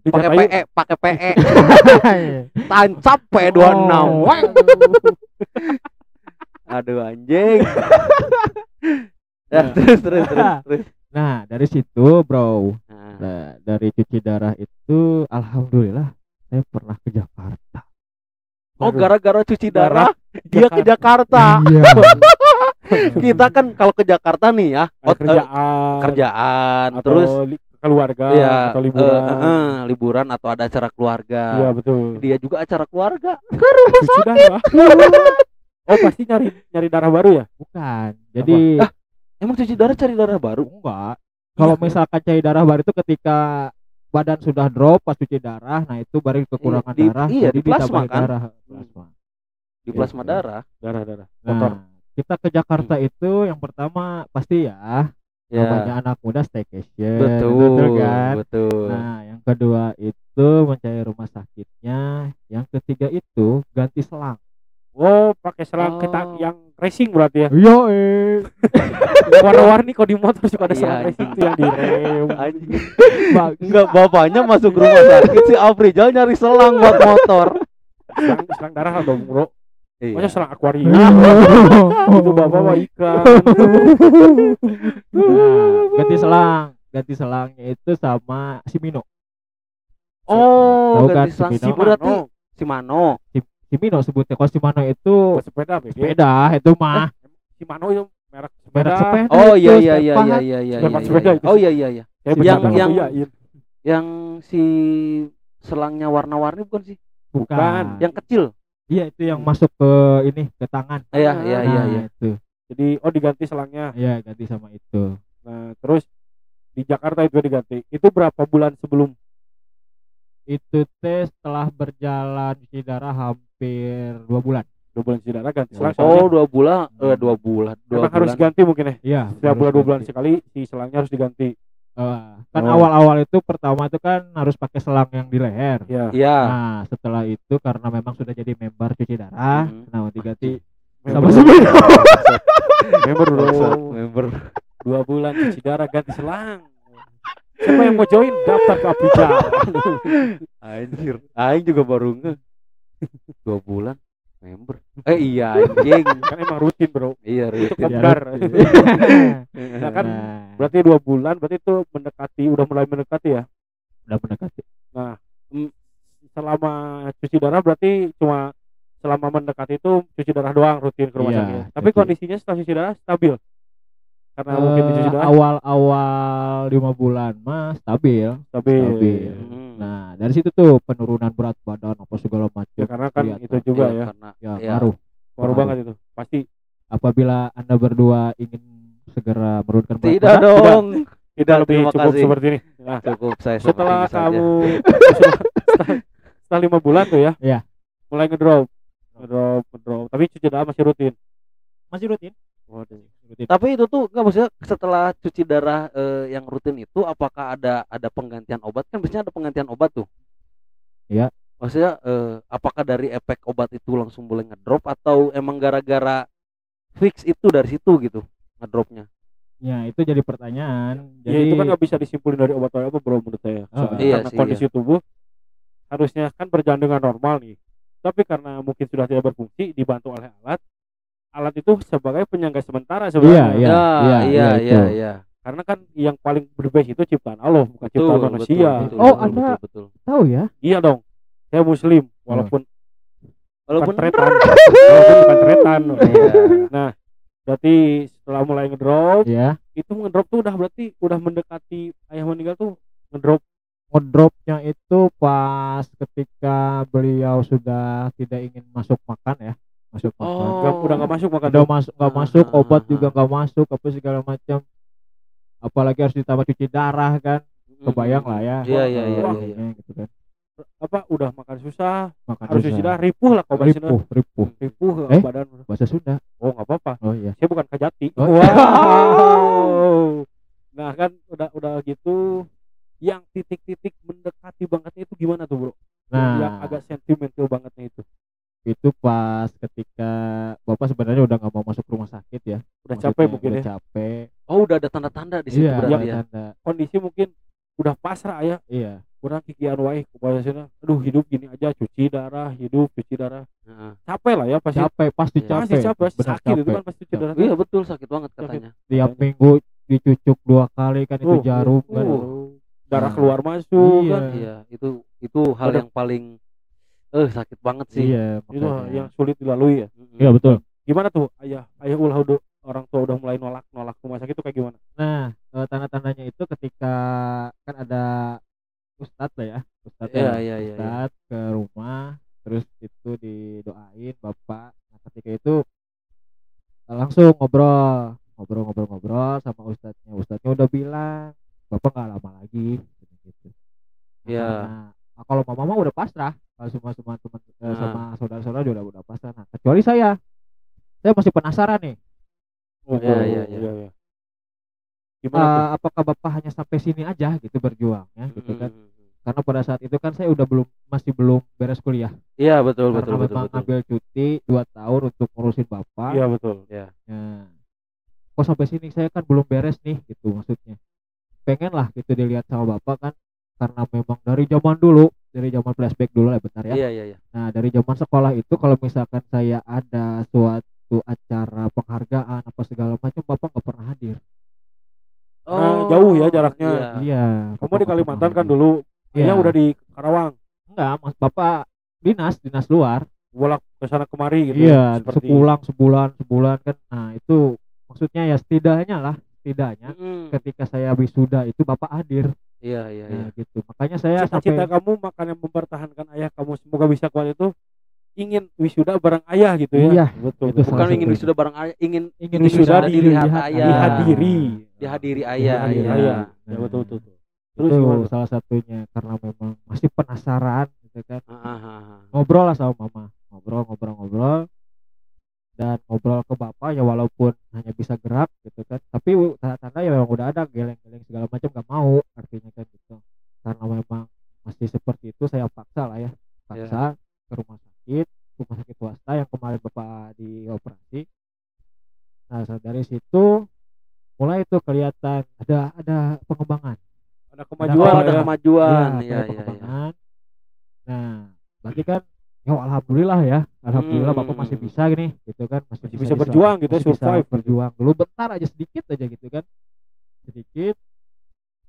Pakai Dijatain- PE, pakai PE. Tancap P26. Oh. Weng. Aduh anjing. ya, Nah. terus terus terus terus. Nah, dari situ, Bro. Nah, Nah, dari cuci darah itu alhamdulillah saya pernah ke Jakarta. Oh gara-gara cuci darah Darah, dia ke Jakarta. Iya. Kita kan kalau ke Jakarta nih ya, Ada eh, kerjaan, kerjaan, atau terus li- keluarga ya atau liburan. eh, eh, liburan atau ada acara keluarga. Iya betul. Dia juga acara keluarga. Cuci darah. oh pasti nyari nyari darah baru ya? Bukan. Jadi Ah, Emang cuci darah cari darah baru? enggak. Kalau Iya. misalkan cari darah baru itu ketika badan sudah drop pas cuci darah, nah itu baru kekurangan di- darah, iya, jadi di plasma kan? darah. Di plasma Gitu. darah. Darah darah. Kotor. Nah, kita ke Jakarta itu yang pertama pasti ya, Ya. namanya anak muda staycation, Betul, kan? betul. Nah, yang kedua itu mencari rumah sakitnya, yang ketiga itu ganti selang. Oh pakai selang Oh. kita yang racing berarti ya? Iya, eh. Warna-warni kalau di motor suka ada Iya, selang racing tuh yang di rem. Anjing. Bang- Enggak bapaknya masuk rumah sakit si Afrizal nyari selang buat motor. Selang, selang darah dong bro. Iya. Maksudnya selang akuarium. Itu bapak mah ikan. Nah, ganti selang, ganti selangnya itu sama Simino. Oh, Tahu kan ganti selang si si berarti si Mano. Simino sebutnya. Kalau Simano itu Buat sepeda BG. sepeda itu mah Si Mano itu merek sepeda. merek sepeda. Oh iya iya iya iya iya iya. Tempat iya, sepeda iya. itu. Oh iya iya iya. Yang- yang-. Yang si selangnya warna-warni bukan sih? Bukan. Yang kecil. Iya itu yang masuk ke ini ke tangan. Iya iya iya Nah, iya. Itu. Jadi oh diganti selangnya. Iya ganti sama itu. Nah terus di Jakarta itu diganti. Itu berapa bulan sebelum? Itu tes setelah berjalan cuci darah hampir dua bulan. Dua bulan cuci darah ganti selang. Oh, dua bulan eh dua bulan. Dua Memang harus bulan. diganti mungkin ya. Iya. Setiap bulan dua bulan ganti. sekali si selangnya harus diganti. Eh, kan Oh. awal-awal itu pertama itu kan harus pakai selang yang di leher. Ya. Iya. Nah, setelah itu karena memang sudah jadi member cuci darah, Hmm. nah diganti Member, sama Simino. member bro. Bangsat, member. Dua bulan cuci darah ganti selang. Siapa yang mau join daftar ke Abijal. Anjir. Aing juga baru nge. Dua bulan member. Eh iya anjing. kan emang rutin bro. iya Itu rutin. kopdar. Nah, kan Nah, Berarti dua bulan berarti itu mendekati udah mulai mendekati ya. udah mendekati. Selama cuci darah berarti cuma selama mendekati itu cuci darah doang rutin ke rumah Iya, sakit. Tapi cuci. kondisinya setelah cuci darah stabil. Karena mungkin dicuci Eh, darah awal-awal lima bulan mah stabil. stabil. stabil. Hmm. Nah, dari situ tuh penurunan berat badan apa segala macam. Ya, karena kan kelihatan. itu juga Iya, ya. Karena Ya, Pengaruh. banget itu. Pasti Apabila Anda berdua ingin segera menurunkan berat tidak badan, dong. tidak lebih terima cukup kasih. seperti ini. Nah, Cukup saya setelah kamu setelah, setelah lima bulan tuh ya, Iya. mulai ngedrop, ngedrop, ngedrop. Tapi cuci darah masih rutin. masih rutin. Waduh. Tapi itu tuh nggak maksudnya setelah cuci darah eh, yang rutin itu apakah ada ada penggantian obat? Kan biasanya ada penggantian obat tuh. maksudnya eh, apakah dari efek obat itu langsung boleh ngedrop atau emang gara-gara fix itu dari situ gitu ngedropnya? Ya itu jadi pertanyaan. ya Jadi itu kan nggak bisa disimpulin dari obat apa bro menurut saya? Oh, iya karena sih, kondisi tubuh harusnya kan berjalan dengan normal nih. Tapi karena mungkin sudah tidak berfungsi dibantu oleh alat alat itu sebagai penyangga sementara sebenarnya Iya, ya iya, iya iya, iya iya karena kan yang paling berbeda itu ciptaan Allah bukan betul ciptaan betul, manusia betul, Oh, betul, Anda- betul, betul. tahu ya? iya dong saya muslim walaupun walaupun bukan tretan walaupun bukan tretan Iya. berarti setelah mulai ngedrop Ya. itu ngedrop tuh udah berarti udah mendekati ayah meninggal tuh ngedrop Ngedropnya itu pas ketika beliau sudah tidak ingin masuk makan ya, masuk makan. Oh. nggak- udah nggak masuk makan Udah masuk nggak masuk, ah, obat juga nggak masuk, apa segala macam. Apalagi harus ditambah cuci darah kan, kebayang lah ya. Iya, iya, iya, iya, ini gitu kan. apa udah makan susah Makan harus susah. cuci darah ripuh lah kau bahasa ripuh, ripuh. ripuh Eh? badan Bahasa Sunda. oh nggak apa-apa Oh iya. saya bukan kajati Oh. wow nah kan udah udah gitu yang titik-titik mendekati bangetnya itu gimana tuh bro Nah, yang agak sentimental bangetnya itu itu pas ketika Bapak sebenarnya udah nggak mau masuk rumah sakit ya. udah Maksudnya capek mungkin udah ya capek. oh udah ada tanda-tanda di situ Iya, berarti ya tanda. kondisi mungkin udah pasrah ya Iya. kurang kikian wae bahasanya aduh hidup gini aja cuci darah hidup cuci darah Heeh. capek lah ya pasti Capek, pasti Iya. capek. pasti capek sakit itu capek. kan pasti cuci darah iya betul sakit banget katanya Tiap minggu dicucuk dua kali kan itu Oh, jarum kan. uh, darah Nah. keluar masuk Iya. kan iya itu itu hal Ada- yang paling eh sakit banget sih Iya, itu yang sulit dilalui ya. Iya betul. gimana tuh ayah ayah ulah udah orang tua udah mulai nolak nolak rumah sakit itu kayak gimana Nah, eh, tanda-tandanya itu ketika kan ada ustadz lah ya, ustadz Iya, ya, iya, iya, iya. ustadz ke rumah, terus itu didoain bapak. Nah, ketika itu eh, langsung ngobrol, ngobrol-ngobrol-ngobrol sama ustadznya. Ustadznya udah bilang bapak nggak lama lagi, gitu. Iya. Nah, nah, kalau mama mah udah pasrah, kalau semua semua teman Nah. sama saudara-saudara juga udah udah pasrah. Nah, kecuali saya, saya masih penasaran nih. oh, Iya, iya, iya. iya. gimana tuh eh, apakah bapak hanya sampai sini aja gitu berjuangnya gitu kan Mm-mm. karena pada saat itu kan saya udah belum masih belum beres kuliah iya betul karena betul betul memang betul ambil cuti dua tahun untuk ngurusin bapak iya betul Nah, kok sampai sini saya kan belum beres nih gitu maksudnya pengen lah gitu dilihat sama bapak kan karena memang dari zaman dulu dari zaman flashback dulu lah bentar ya iya iya iya nah dari zaman sekolah itu kalau misalkan saya ada suatu acara penghargaan apa segala macam bapak nggak pernah hadir Nah, jauh ya jaraknya. iya. iya kamu bapak di Kalimantan kan hadir. dulu Iya. ayah udah di Karawang enggak mas bapak dinas dinas luar bolak ke sana kemari gitu iya seperti sepulang sebulan sebulan kan nah itu maksudnya ya setidaknya lah setidaknya Mm-mm. ketika saya wisuda itu bapak hadir iya iya iya nah gitu makanya saya cita-cita sampai kamu makanya mempertahankan ayah kamu semoga bisa kuat itu ingin wisuda bareng ayah gitu ya Iya, betul itu bukan ingin wisuda bareng ayah ingin ingin wisuda wisuda dilihat dilihat ayah. dihadiri dihadiri ayah Dihadiri iya. ayah. ya betul betul, betul. itu terus gimana salah satunya karena memang masih penasaran gitu kan Ah, ah, ah, ah. ngobrol lah sama mama ngobrol ngobrol ngobrol dan ngobrol ke bapak ya walaupun hanya bisa gerak gitu kan. Tapi tanda-tanda ya memang udah ada geleng-geleng segala macam gak mau artinya kan gitu. Karena memang masih seperti itu saya paksa lah ya. Paksa ke rumah sakit rumah sakit swasta yang kemarin bapak dioperasi. Nah dari situ mulai itu kelihatan ada ada pengembangan. Ada kemajuan ada ya. kemajuan. Iya, iya ada iya iya. pengembangan. Nah, berarti kan ya alhamdulillah ya. Alhamdulillah Bapak masih Hmm. bisa gini gitu kan, masih, Masih bisa berjuang gitu ya, masih bisa survive gitu. berjuang dulu bentar aja sedikit aja gitu kan. Sedikit.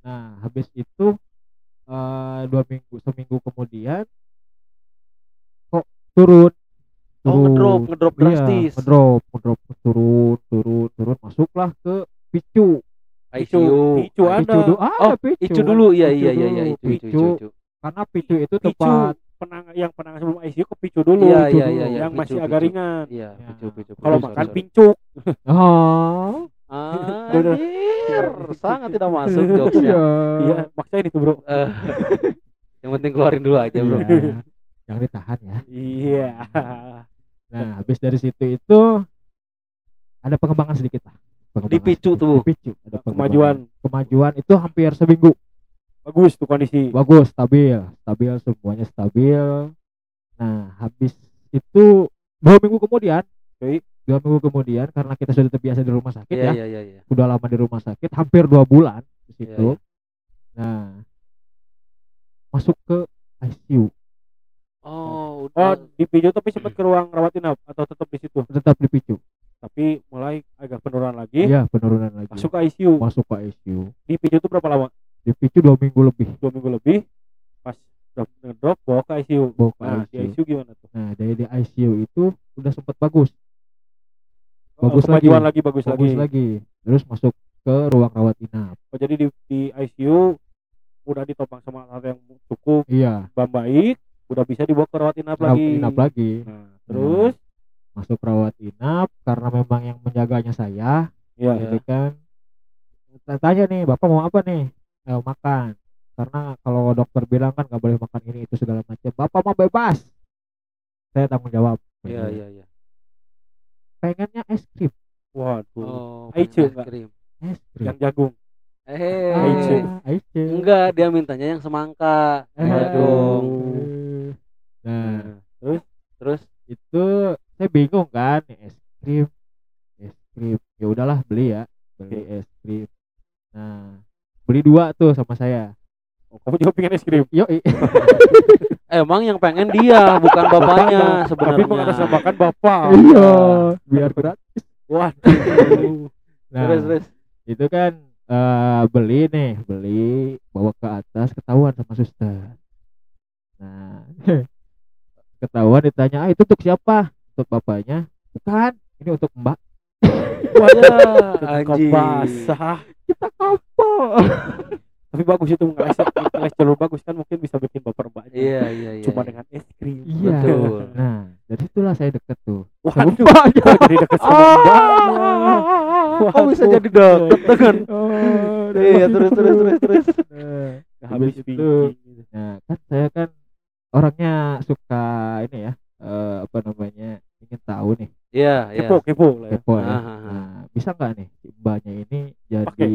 Nah, habis itu eh, dua minggu seminggu kemudian kok turun oh ngedrop ngedrop Iya, drastis ngedrop, ngedrop turun, turun, turun, masuklah ke picu. ICU picu ada Picu dulu, ah, oh ada picu. itu dulu iya Picu iya iya iya itu picu. itu Karena picu itu picu tempat penang yang penanganan sebelum ICU ke picu dulu iya picu iya dulu. iya iya, yang picu, masih picu. agak ringan iya Ya. picu picu kalau picu, makan sorry, pincuk Oh, Anjir, sangat tidak masuk jokesnya. iya. iya maksain itu bro Eh, yang penting keluarin dulu aja, Bro. Iya. Jangan ditahan ya. iya Nah, habis dari situ itu ada pengembangan sedikit lah. Pengembangan Dipicu sedikit. tuh. Dipicu. Ada kemajuan Kemajuan itu hampir seminggu. Bagus tuh kondisi Bagus, stabil, stabil semuanya stabil. Nah, habis itu dua minggu kemudian, Oke. dua minggu kemudian karena kita sudah terbiasa di rumah sakit Iya ya, iya iya iya. udah lama di rumah sakit, hampir dua bulan di Iya, situ. Nah, masuk ke ICU, Oh, Oh, udah. di tapi sempat ke ruang rawat inap atau tetap di situ? tetap dipicu. Tapi mulai agak penurunan lagi. Iya, penurunan lagi. Masuk ke ICU. masuk ke ICU. Di itu berapa lama? Dipicu dua minggu lebih. Dua minggu lebih. Pas drop ngedrop bawa ke ICU. Bawa ke Nah, di ICU. ICU gimana tuh? Nah, dari di ICU itu udah sempat bagus, Oh, Bagus kemajuan lagi. lagi, bagus, bagus lagi. lagi. Terus masuk ke ruang rawat inap. Oh, jadi di, di ICU udah ditopang sama alat yang cukup Iya, baik, udah bisa dibawa ke rawat inap rawat lagi. inap lagi. Nah, terus Masuk rawat inap karena memang yang menjaganya saya, ya, Iya. gitu kan. Saya Tanya nih, Bapak mau apa nih? Eh, makan. Karena kalau dokter bilang kan nggak boleh makan ini itu segala macam. Bapak mau bebas. Saya tanggung jawab. Iya iya iya. Pengennya es krim. waduh, Oh, pengen es krim. Es krim. yang jagung. Eh, Aicu. Aicu. enggak dia mintanya yang semangka. Eh, Jagung. Nah, Terus Terus itu saya bingung kan es krim es krim ya udahlah beli ya beli es krim nah beli dua tuh sama saya oh, kamu juga pengen es krim. yo emang yang pengen dia bukan bapaknya Tapi sebenarnya. mengatasnamakan bapak. iya biar gratis Waduh. nah Terus terus. itu kan eh, beli nih beli bawa ke atas ketahuan sama suster nah ketahuan ditanya ah itu untuk siapa untuk bapaknya bukan ini untuk mbak Wadah, Kok anjing. basah. kita kapal Tapi bagus itu ngeles ngeles jalur bagus kan mungkin bisa bikin baper mbaknya. Iya iya iya. Cuma iya. dengan es krim. iya Betul. nah dari situlah saya deket tuh Waduh, mbaknya kok jadi deket sama mbaknya. Kok bisa Waduh. jadi deket dengan Oh, Iya terus terus terus terus. Nah, habis itu. Nah, kan saya kan orangnya suka ini ya, eh, apa namanya, ingin tahu nih, Iya iya. Kepo, kepo lah ya. kepo ya. Ah, ah, ah. Nah, bisa nggak nih mbaknya ini jadi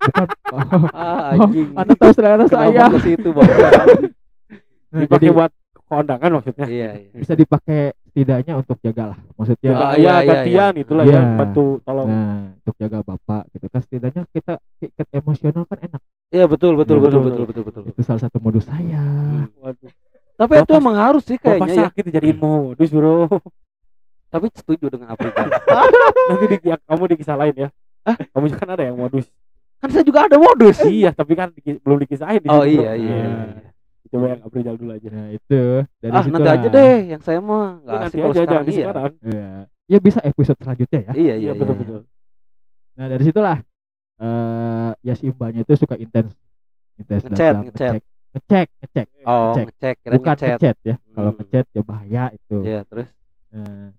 bukan oh, Ah anjing. Anda tahu selera saya. Ke situ Bapak? Nah, Dipakai jadi buat kondangan maksudnya. Iya iya. bisa dipakai setidaknya untuk jagalah. Maksudnya Ah, Ya, iya, ya, iya, gantian itulah Iya. ya bantu tolong. nah, untuk jaga bapak gitu kan setidaknya kita ikat emosional kan enak. Iya betul betul Iya, betul betul, betul betul betul. Itu salah satu modus saya. Waduh. Tapi itu Bapak- emang harus sih Bapak kayaknya ya. sakit dijadiin modus, Bro. Tapi setuju dengan Afrika. Nanti di, ya, kamu dikisah lain ya. Kamu juga kan ada yang modus. kan saya juga ada modus. iya, tapi kan di- belum dikisahin di Oh situ, iya iya. Nah, iya. Coba yang Abrizal dulu aja. Nah, itu dari Ah situ nanti aja deh yang saya mah Itu nggak nanti asik kalau aja jangan sekarang di iya. sekarang. Ya, ya bisa episode selanjutnya ya. Iya iya Iya, iya. betul betul. Nah dari situlah eh ya si mbaknya itu suka intens, intens Ngechat, ngechat. ngecek, ngecek, ngecek, Oh Ngecek. ngecek bukan ngechat. ngechat ya. Kalau Hmm. ngechat ya bahaya itu. Iya terus. Nah,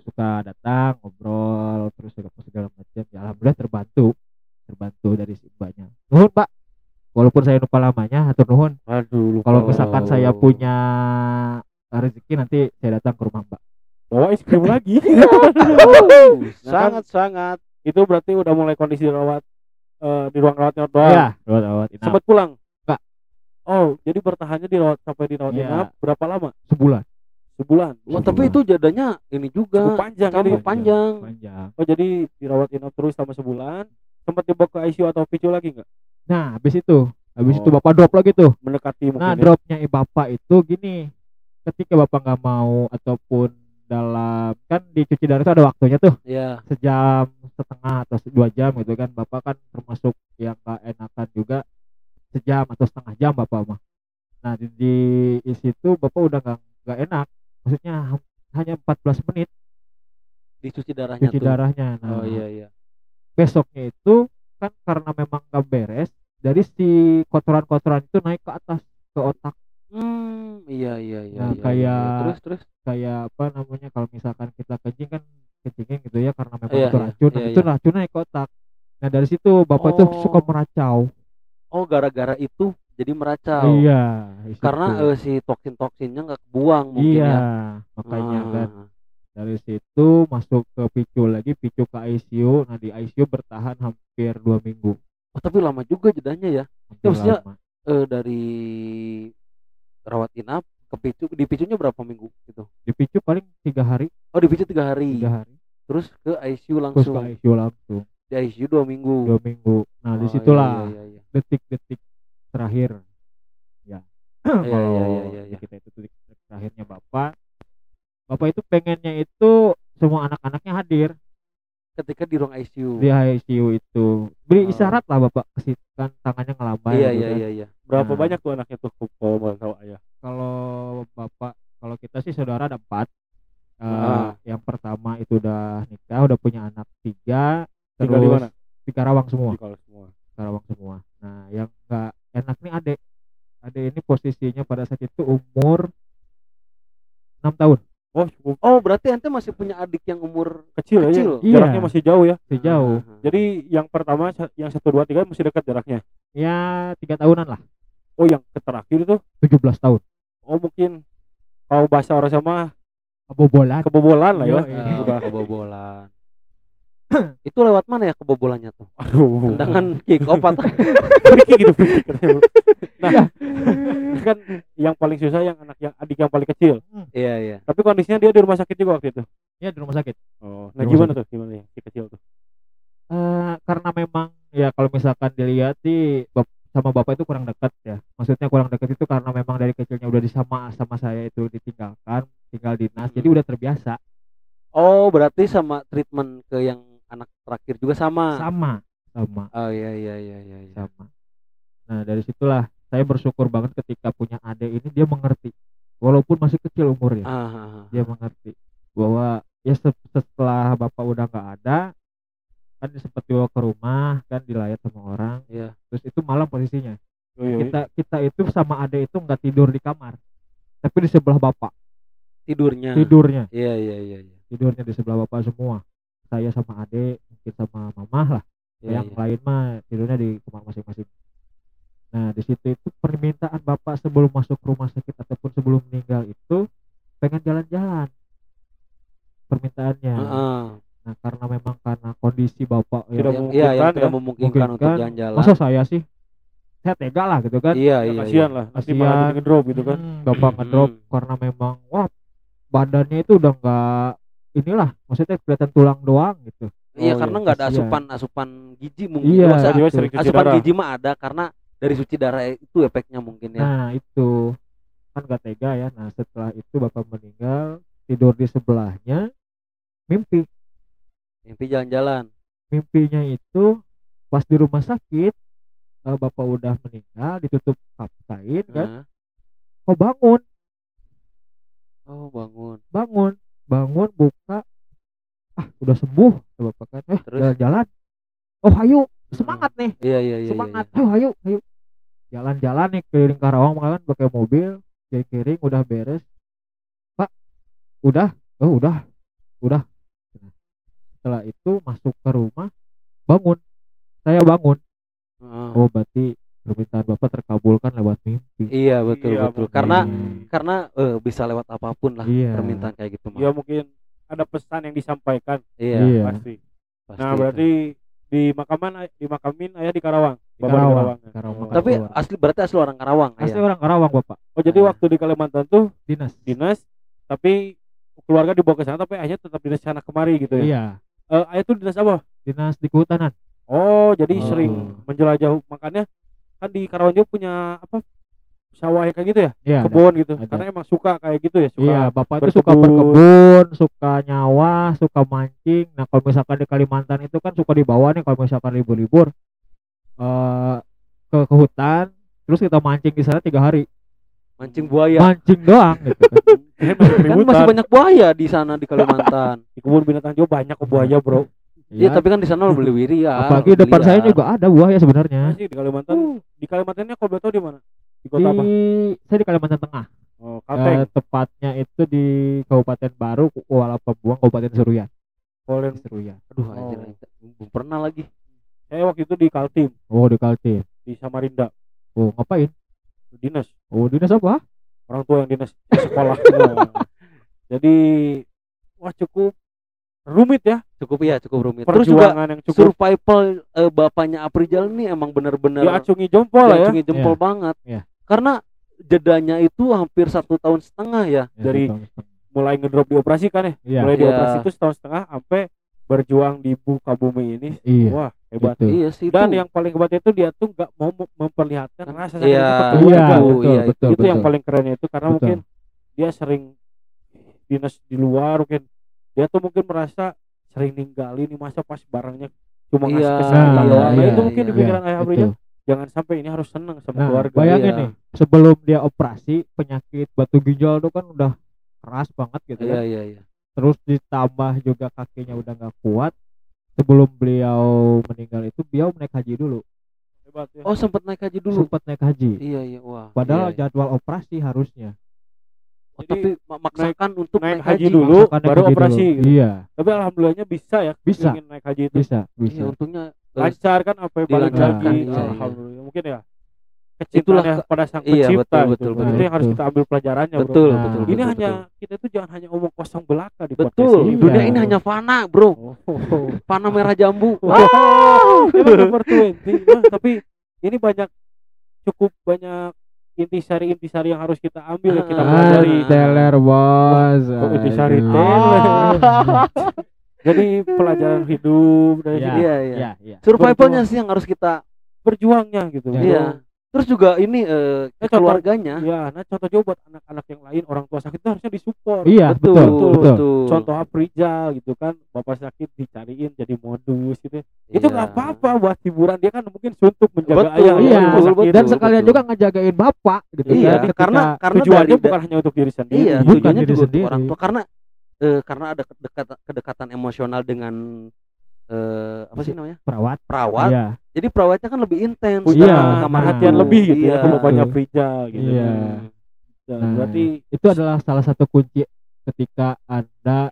suka datang ngobrol terus segala segala macam. Ya alhamdulillah terbantu, terbantu dari si mbaknya. Nuhun pak, walaupun saya lupa lamanya, atau nuhun. Aduh. Kalau misalkan saya punya rezeki nanti saya datang ke rumah mbak. bawa es krim lagi. sangat sangat. itu berarti udah mulai kondisi rawat eh, di ruang rawat inap doang. Iya, rawat rawat inap Sempat pulang? Enggak. Oh, jadi bertahannya di rawat sampai di rawat Iya. inap berapa lama? sebulan. Sebulan. Oh, tapi itu jadanya ini juga cukup panjang cukup ini. panjang. Panjang. Oh, jadi dirawat inap terus selama sebulan. Sempat dibawa ke ICU atau PCU lagi nggak? Nah, habis itu, habis itu Oh. bapak drop lagi tuh. Mendekati mungkin. Nah, ya. dropnya i- bapak itu gini. Ketika bapak nggak mau ataupun dalam kan dicuci darah itu ada waktunya tuh Iya. sejam setengah atau dua jam gitu kan bapak kan termasuk yang gak enakan juga sejam atau setengah jam bapak mah nah di, di, di situ bapak udah nggak nggak enak maksudnya hanya 14 menit Dicuci darahnya cuci tuh. darahnya nah Oh iya iya. besoknya itu kan karena memang nggak beres dari si kotoran-kotoran itu naik ke atas ke otak Hmm, iya iya iya. Nah, iya, iya. kayak- terus terus. kayak apa namanya kalau misalkan kita kencing kan kencingin gitu ya karena memang Iya, itu iya, racun nah, iya, itu iya. racun naik ke otak nah dari situ bapak itu Oh. suka meracau Oh, gara-gara itu jadi meracau. iya di Karena eh, si toksin-toksinnya nggak kebuang mungkin iya ya. makanya Ah. kan dari situ masuk ke picu lagi picu ke ICU nah di ICU bertahan hampir dua minggu Oh, tapi lama juga jedanya ya. hampir maksudnya- lama. Eh dari rawat inap ke kepicu dipicunya berapa minggu gitu dipicu paling tiga hari oh dipicu tiga hari tiga hari terus ke ICU terus langsung ke ICU langsung di ICU dua minggu dua minggu nah Oh, di situlah iya, iya, iya. Terakhir ya Iya, kalau iya, iya, iya, di iya. kita itu detik terakhirnya bapak bapak itu pengennya itu semua anak-anaknya hadir ketika di ruang ICU di ICU itu beri Oh. isyarat lah bapak ke kan tangannya ngelambai iya gitu iya kan. iya iya Berapa Nah. banyak tuh anaknya tuh kalau boleh tahu ayah? kalau bapak kalau kita sih saudara ada empat Eh, Ah. yang pertama itu udah nikah udah punya anak tiga Tinggal di terus mana? di Karawang semua Di kalau semua. Karawang semua nah yang enggak ini posisinya pada saat itu umur enam tahun Oh, cukup oh berarti ente masih punya adik yang umur kecil, ya. Kecil. Iya. Jaraknya masih jauh ya. sejauh Ah, Jadi yang pertama yang satu dua tiga masih dekat jaraknya. ya tiga tahunan lah Oh, yang terakhir itu 17 tahun oh mungkin kalau bahasa orang sama kebobolan kebobolan lah ya. Yo, iya. Udah. kebobolan itu lewat mana ya kebobolannya tuh Aduh. tendangan kick off atau gitu katanya. Nah, kan yang paling susah yang anak yang adik yang paling kecil. iya iya Tapi kondisinya dia di rumah sakit juga waktu itu. ya di rumah sakit Oh, nah gimana tuh? Gimana yang si kecil tuh? Eh, karena memang ya kalau misalkan dilihat sih bap- sama bapak itu kurang dekat ya maksudnya kurang dekat itu karena memang dari kecilnya udah disama sama saya itu ditinggalkan tinggal dinas jadi Hmm. udah terbiasa oh berarti sama treatment ke yang anak terakhir juga sama. Sama sama. Oh iya iya iya iya iya. sama. Nah dari situlah saya bersyukur banget ketika punya adik ini dia mengerti. Walaupun masih kecil umurnya Ah, ah, ah. dia mengerti bahwa ya se- setelah bapak udah nggak ada kan sempat dibawa ke rumah kan dilayat sama orang. Iya. Terus itu malam posisinya. Oh, iya. kita kita itu sama ade itu nggak tidur di kamar tapi di sebelah bapak. Tidurnya. Tidurnya. Iya iya iya iya. Tidurnya di sebelah bapak semua saya sama ade mungkin sama mamah lah Iya, yang iya. lain mah tidurnya di kamar masing-masing nah di situ itu permintaan bapak sebelum masuk rumah sakit ataupun sebelum meninggal itu pengen jalan-jalan permintaannya Heeh. nah karena memang karena kondisi bapak Tidak yang Yang- iya yang memungkinkan tidak ya. memungkinkan untuk Memungkinkan. jalan-jalan masa saya sih saya tega lah gitu kan iya Ya, iya kasihan iya. lah. Nanti Kasihan. malah ngedrop gitu kan. Hmm, bapak ngedrop Hmm. karena memang wah badannya itu udah nggak inilah maksudnya kelihatan tulang doang gitu. Iya Oh, karena iya, nggak ada kasihan. asupan asupan gizi mungkin. Iya, cuci asupan darah. gizi mah ada karena dari suci darah itu efeknya mungkin ya. Nah itu. Kan gak tega ya. Nah setelah itu bapak meninggal tidur di sebelahnya mimpi. Mimpi jalan-jalan. Mimpinya itu pas di rumah sakit eh, bapak udah meninggal ditutup kap kain kan? Kok bangun. Oh bangun. Bangun bangun buka. Ah udah sembuh. Kata bapak kan. Eh Terus? jalan-jalan. Oh ayo semangat nih. Iya iya iya semangat. iya. ayo ayo ayo jalan-jalan nih keliling Karawang kan pakai mobil kering udah beres. Pak udah. Oh udah. Udah. Setelah itu masuk ke rumah bangun. Saya bangun. Heeh. oh berarti permintaan bapak terkabulkan lewat mimpi iya betul Iya, betul mungkin. karena Hmm. karena eh, bisa lewat apa pun lah Iya. permintaan kayak gitu mah Ya mungkin ada pesan yang disampaikan iya, Iya. pasti. pasti Nah, itu. berarti di makaman di makamin ayah di Karawang. Di Bapak di Karawang, Karawang. Karawang. Oh. tapi Karawang. asli berarti asli orang Karawang asli ayah. orang Karawang bapak Oh, jadi Ah. waktu di Kalimantan tuh dinas dinas tapi keluarga dibawa ke sana tapi ayahnya tetap dinas sana kemari gitu ya. iya Eh, ayah tuh dinas apa? dinas di kehutanan Oh, jadi Oh. sering menjelajah makanya kan di Karawang juga punya apa? sawah kayak gitu ya, ada. kebun gitu. ada. Karena emang suka kayak gitu ya, suka. Iya, bapak itu suka berkebun. suka nyawa, suka mancing. Nah, kalau misalkan di Kalimantan itu kan suka dibawa nih kalau misalkan libur-libur eh ke, ke hutan, terus kita mancing di sana tiga hari, mancing buaya mancing doang gitu kan. Masih kan masih banyak buaya di sana di Kalimantan di kebun binatang juga banyak buaya, Bro. Iya Iya, tapi kan di sana lo beli wiri ya apalagi depan saya juga ada buaya sebenarnya. Masih di Kalimantan. Di Kalimantannya kalau boleh tahu di mana? Di Di kota apa? saya di Kalimantan Tengah. Oh, Eh, Kalteng. tepatnya itu di Kabupaten Baru, Kuala Pembuang, Kabupaten Seruyan. Polen. Seruyan. aduh anjir Oh. belum pernah lagi Saya waktu itu di Kaltim, Oh, di Kaltim. di Samarinda. Oh, ngapain? Dinas. Oh, dinas apa? Orang tua yang dinas di sekolah. Jadi wah cukup rumit ya cukup ya cukup rumit terus juga yang cukup survival eh, bapaknya Aprijal nih emang bener-bener diacungi jempol lah ya diacungi jempol Iya. banget Iya. karena jedanya itu hampir satu tahun setengah ya Ya, Dari- setengah. mulai ngedrop di operasi kan ya Iya. mulai di Iya. operasi itu setahun setengah sampai berjuang di buka bumi ini Iya. wah hebat Gitu. iya sih dan itu yang paling hebatnya itu dia tuh nggak mau mem- memperlihatkan rasa sakit Iya. itu Iya, keluarga. betul, iya, betul, itu yang betul. paling kerennya itu karena Betul. mungkin dia sering dinas di luar mungkin dia tuh mungkin merasa sering ninggalin nih masa pas barangnya cuma ngasih Iya, kesakitan iya, doang nah iya, itu mungkin iya. di pikiran ayah Betul. Abrinya jangan sampai ini harus senang sama Nah, keluarga bayangin Iya. nih, sebelum dia operasi penyakit batu ginjal itu kan udah keras banget gitu iya kan. iya iya Terus ditambah juga kakinya udah nggak kuat. Sebelum beliau meninggal itu beliau naik haji dulu. hebat ya oh sempat naik haji dulu Sempat naik haji. iya iya wah Padahal iya, iya. jadwal operasi harusnya. Oh, Jadi, tapi ma- maksakan untuk naik naik, haji haji, dulu. Naik baru haji operasi dulu. gitu. Iya, tapi alhamdulillahnya bisa ya Bisa. ingin naik haji itu bisa, iya bisa. untungnya eh, lancar kan apa yang balik lagi iya, iya. alhamdulillah mungkin ya Itulah kecintaan ke- pada sang iya, pencipta betul, gitu. betul, Nah, betul. itu yang harus Betul. kita ambil pelajarannya bro betul Nah, betul ini betul, hanya betul. kita itu jangan hanya omong kosong belaka di betul ini. dunia Iya. ini hanya fana bro Oh, fana merah jambu Wow, emang number 20. Nah, tapi ini banyak cukup banyak intisari-intisari yang harus kita ambil ya kita Ah, pelajari. teler bos. Intisari Aduh. teler? Jadi pelajaran hidup dari Iya, sini iya iya Iya, iya. survivalnya sih yang harus kita berjuangnya gitu. Iya. Iya terus juga ini eh, Nah, contoh- keluarganya Ya, nah contoh coba buat anak-anak yang lain orang tua sakit itu harusnya disupport. Iya, betul betul, betul, betul. Contoh Aprija gitu kan, bapak sakit dicariin jadi modus gitu. Itu Iya. nggak apa-apa buat hiburan dia kan mungkin suntuk menjaga Betul, ayah. Iya, betul, betul, Dan sekalian betul. juga ngejagain bapak gitu iya kan. karena karena Tujuannya bukan hanya untuk diri sendiri. iya bukan tujuannya diri juga untuk orang tua karena eh, karena ada kedekatan kedekatan emosional dengan eh, apa sih namanya perawat. perawat Iya. jadi perawatnya kan lebih intens punya Iya, kamar perhatian lebih gitu iya. ya ke bapaknya Betul. Frija gitu. Iya. Nah, Nah, berarti itu adalah salah satu kunci ketika Anda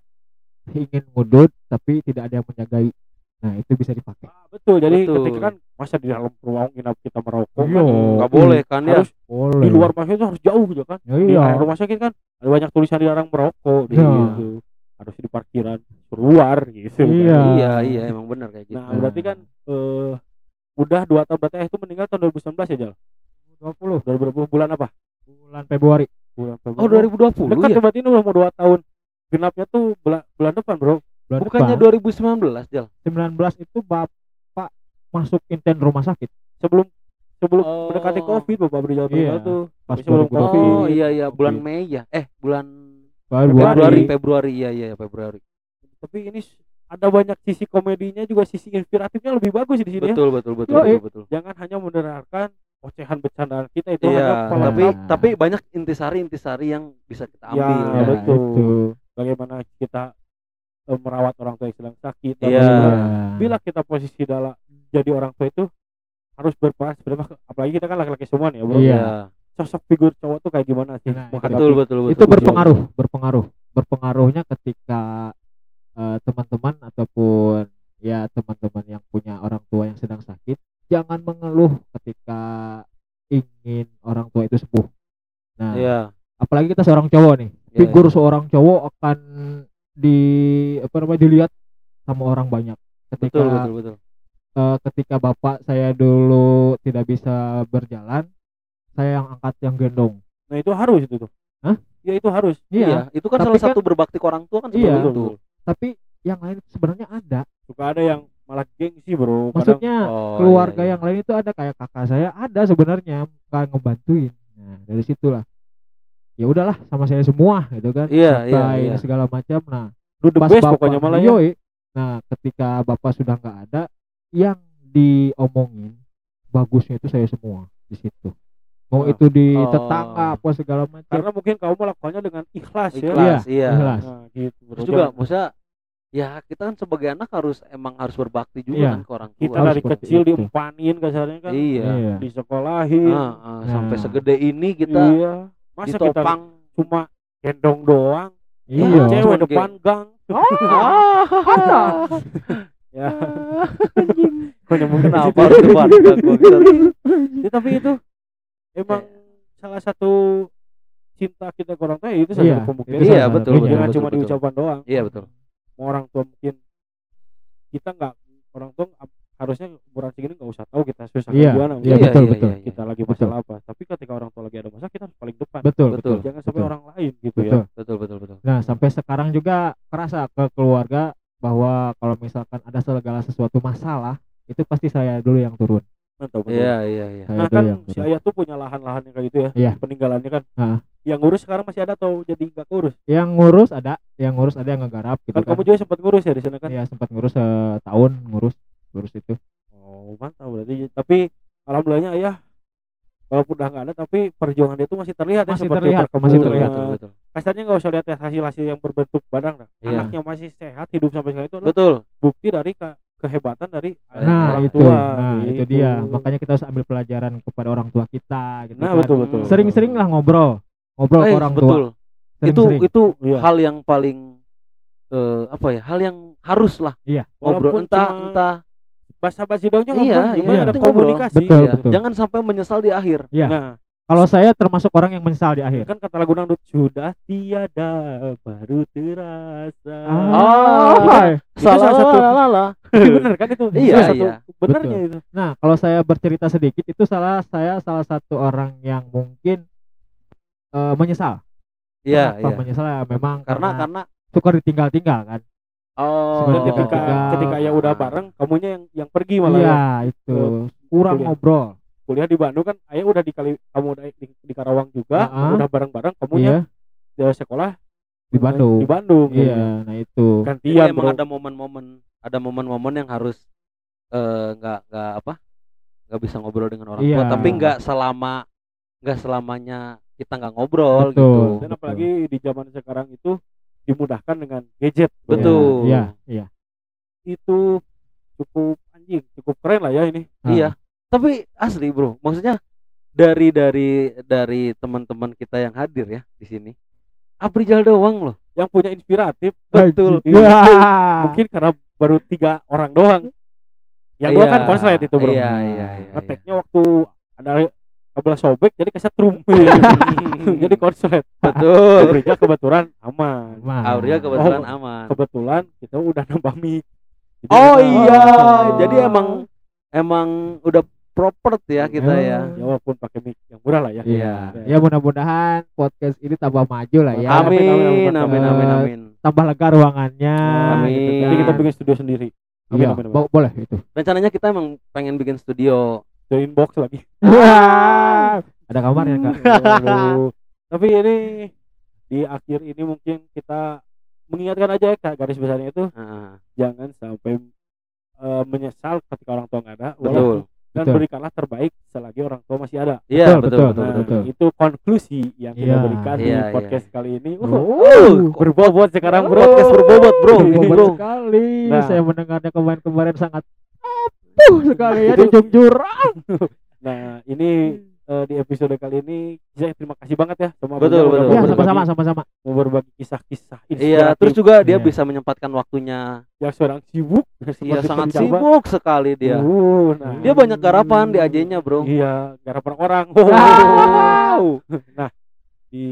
ingin mudut tapi tidak ada yang menjagai. Nah, itu bisa dipakai. ah, betul. Jadi Betul. ketika kan masa di dalam ruang kita merokok Iya. kan nggak boleh kan ya harus Boleh. di luar masjid itu harus jauh gitu kan. Ya, Di iya. area rumah sakit kan ada banyak tulisan dilarang merokok Iya. gitu. Harus di parkiran luar gitu. kan. Iya. iya iya emang benar kayak gitu Nah, berarti kan eh udah dua tahun berarti ayah itu meninggal tahun 2019 ya Jal? 20 2020 bulan apa? bulan Februari. Bulan oh Februari. 2020 Dekat ya berarti ini udah mau dua tahun. Genapnya tuh bulan, bulan depan bro. Bulan bukannya depan, 2019 Jal 19 itu Bapak masuk inten rumah sakit Sebelum sebelum Oh. mendekati Covid Bapak beri jawab Iya. tuh. pas sebelum 2020. Covid. oh iya iya bulan. Mei ya eh bulan Februari. Februari Februari iya iya Februari Tapi ini ada banyak sisi komedinya juga sisi inspiratifnya lebih bagus di sini ya. betul betul betul betul betul Jangan hanya mendengarkan ocehan bercandaan kita itu hanya iya pelajaran. tapi Nah. tapi banyak intisari-intisari yang bisa kita Ya, ambil Nah, ya. betul. itu. bagaimana kita eh, merawat orang tua yang sedang sakit dan Iya. Iya. bila kita posisi dalam jadi orang tua itu harus berperan sebenarnya apalagi kita kan laki-laki semua nih ya bro Iya. sosok figur cowok tuh kayak gimana sih Nah, betul betul betul itu betul. berpengaruh berpengaruh berpengaruhnya ketika eh, teman-teman ataupun ya teman-teman yang punya orang tua yang sedang sakit jangan mengeluh ketika ingin orang tua itu sembuh. Nah iya. apalagi kita seorang cowok nih iya, figur seorang cowok akan di apa namanya dilihat sama orang banyak. Ketika betul betul betul. eh, ketika bapak saya dulu tidak bisa berjalan saya yang angkat yang gendong. Nah itu harus itu tuh. Hah? ya itu harus. Iya. Iya itu kan Tapi salah satu berbakti ke orang tua kan Iya. seperti itu tapi yang lain sebenarnya ada. Suka ada yang malah gengsi bro Kadang, maksudnya Oh, keluarga iya, iya. yang lain itu ada kayak kakak saya ada sebenarnya nggak ngebantuin. Nah dari situlah. Ya udahlah sama saya semua gitu kan. Iya, iya, iya. segala macam. Nah do the pas best bapak pokoknya malah ya. yoi. nah ketika bapak sudah nggak ada yang diomongin bagusnya itu saya semua di situ mau Ah. itu di Oh. tetangga apa segala macam. Karena mungkin kamu melakukannya dengan ikhlas, ya. Ikhlas iya Ikhlas. nah gitu terus juga maksudnya ya kita kan sebagai anak harus emang harus berbakti juga Iya. kan ke orang tua. Kita dari kecil itu. diempanin kasarnya kan iya. Iya. disekolahin. Ah, ah, sampai Nah. segede ini kita iya. Masa kita ditopang. cuma gendong doang? Iya. Cewek Cuman depan gang. Ah. Ya. Kok nyambung ke kenapa harus depan kira Ya, tapi itu emang salah satu cinta kita ke orang tua ya itu salah Iya, satu pembuktian Iya, salah betul, jangan betul, cuma betul. diucapkan doang. Iya betul. Mau orang tua mungkin kita nggak orang tua harusnya umuran segini nggak usah tahu kita susah Iya, gimana. iya, Mungkin betul, betul. kita lagi Betul. masalah apa. Tapi ketika orang tua lagi ada masalah kita harus paling depan. Betul Betul. jangan sampai Betul. orang lain gitu betul. Ya betul betul betul. Nah sampai sekarang juga kerasa ke keluarga bahwa kalau misalkan ada segala sesuatu masalah itu pasti saya dulu yang turun mantap iya iya iya. Nah dulu kan yang si ayah tuh punya lahan-lahan yang kayak gitu ya Iya. peninggalannya kan. Ah. yang ngurus sekarang masih ada atau jadi nggak ngurus? Yang ngurus ada yang ngurus ada yang ngegarap gitu kan kan, kamu juga sempat ngurus ya di sana kan? Ya sempat ngurus setahun ngurus ngurus itu. Oh mantap berarti. Tapi alhamdulillahnya ayah walaupun udah nggak ada tapi perjuangan dia tuh masih terlihat ya Masih seperti terlihat, masih terlihat. betul betul. Kasarnya nggak usah lihat ya hasil-hasil yang berbentuk badan dah. Iya. anaknya masih sehat hidup sampai sekarang itu adalah betul. bukti dari ke- kehebatan dari nah orang itu tua nah itu gitu. dia makanya kita harus ambil pelajaran kepada orang tua kita gitu nah kan. betul betul sering-sering lah ngobrol ngobrol ke Eh, orang tua betul itu sering-sering itu Iya. hal yang paling eh, apa ya hal yang harus lah Iya. ngobrol Walaupun entah cuma entah daunnya Iya, ngobrol, iya, cuma ada komunikasi Betul, iya, betul. jangan sampai menyesal di akhir Iya. nah kalau saya termasuk orang yang menyesal di akhir. Kan kata lagu dangdut sudah tiada baru terasa. Ah, Itu salah salah satu- lah lah bener kan itu? Iya, Salah satu iya. benernya itu. Nah, kalau saya bercerita sedikit itu salah saya salah satu orang yang mungkin eh, menyesal. iya Kenapa iya. menyesal? Ya memang karena karena, karena suka ditinggal-tinggal kan. oh. Sebenarnya ketika Ketika- ketika ya udah bareng kamunya yang yang pergi malah Iya, ya. itu. Kurang kuliah. ngobrol. Kuliah di Bandung kan ayah udah di kali kamu udah di, di Karawang juga Ah, ah. udah bareng-bareng kamunya Iya, di sekolah di Bandung. di Bandung Iya, nah itu. Jadi gantian emang bro ada momen-momen ada momen-momen yang harus eh, nggak nggak apa nggak bisa ngobrol dengan orang tua Iya. tapi nggak selama nggak selamanya kita nggak ngobrol Betul. gitu dan Betul. apalagi di zaman sekarang itu dimudahkan dengan gadget. Betul. Iya, iya. itu cukup anjing cukup keren lah ya ini iya tapi asli bro. Maksudnya dari dari dari teman-teman kita yang hadir ya di sini Aprijal doang loh. Yang punya inspiratif betul. Iya. Iya. mungkin karena baru tiga orang doang. Yang dua Iya, kan konslet itu bro. iya iya iya, iya. ngeteknya waktu ada kabel sobek jadi kesetrum jadi konslet. Betul. Aurija kebetulan aman. Nah, Auria kebetulan Oh, aman. kebetulan kita udah nambah mic Jadi oh iya. Oh. jadi emang emang udah proper ya kita Oh. ya ya walaupun pakai mic yang murah lah ya Iya. Ya mudah-mudahan podcast ini tambah maju lah ya. Amin, amin amin, amin amin amin Tambah lega ruangannya. Amin. gitu kan. jadi kita bikin studio sendiri amin, Iya, amin, amin. bo- boleh itu. rencananya kita emang pengen bikin studio join box lagi Ada kamarnya kak. Aduh. tapi ini di akhir ini mungkin kita mengingatkan aja ya Kak, garis besarnya itu Heeh. jangan sampai eh, menyesal ketika orang tua nggak ada betul walaupun- dan Betul. berikanlah terbaik selagi orang tua masih ada iya Betul, betul betul, betul Nah, betul, betul. itu konklusi yang kita Iya. berikan di Iya, iya. podcast kali ini. Uh, Oh, berbobot sekarang bro. podcast berbobot bro Berbobot bro sekali. Nah. Saya mendengarnya kemarin-kemarin sangat apuh sekali ya di ujung jurang. Nah, ini eh, di episode kali ini saya terima kasih banget ya sama Betul, betul. udah Ya sama-sama sama-sama. mau berbagi kisah-kisah iya terus juga dia Iya. bisa menyempatkan waktunya yang seorang sibuk iya sangat penjabat. sibuk sekali dia Uh, nah, dia banyak garapan di AJ-nya bro Iya, garapan orang. wow nah, di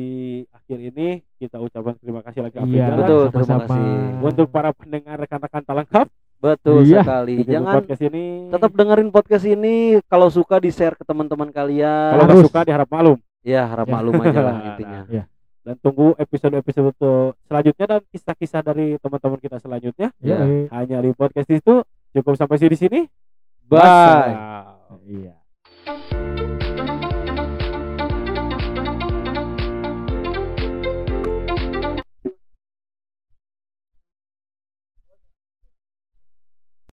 akhir ini kita ucapkan terima kasih lagi Iya. Betul, terima sama-sama. kasih. Untuk para pendengar rekan-rekan tak lengkap betul Iya. sekali jangan podcast ini tetap dengerin podcast ini kalau suka di share ke teman-teman kalian kalau nggak Harus. suka diharap maklum ya harap Ya. maklum aja lah Nah, intinya dan tunggu episode-episode selanjutnya dan kisah-kisah dari teman-teman kita selanjutnya Ya. Iya. hanya di podcast itu cukup sampai sini di sini bye. Iya.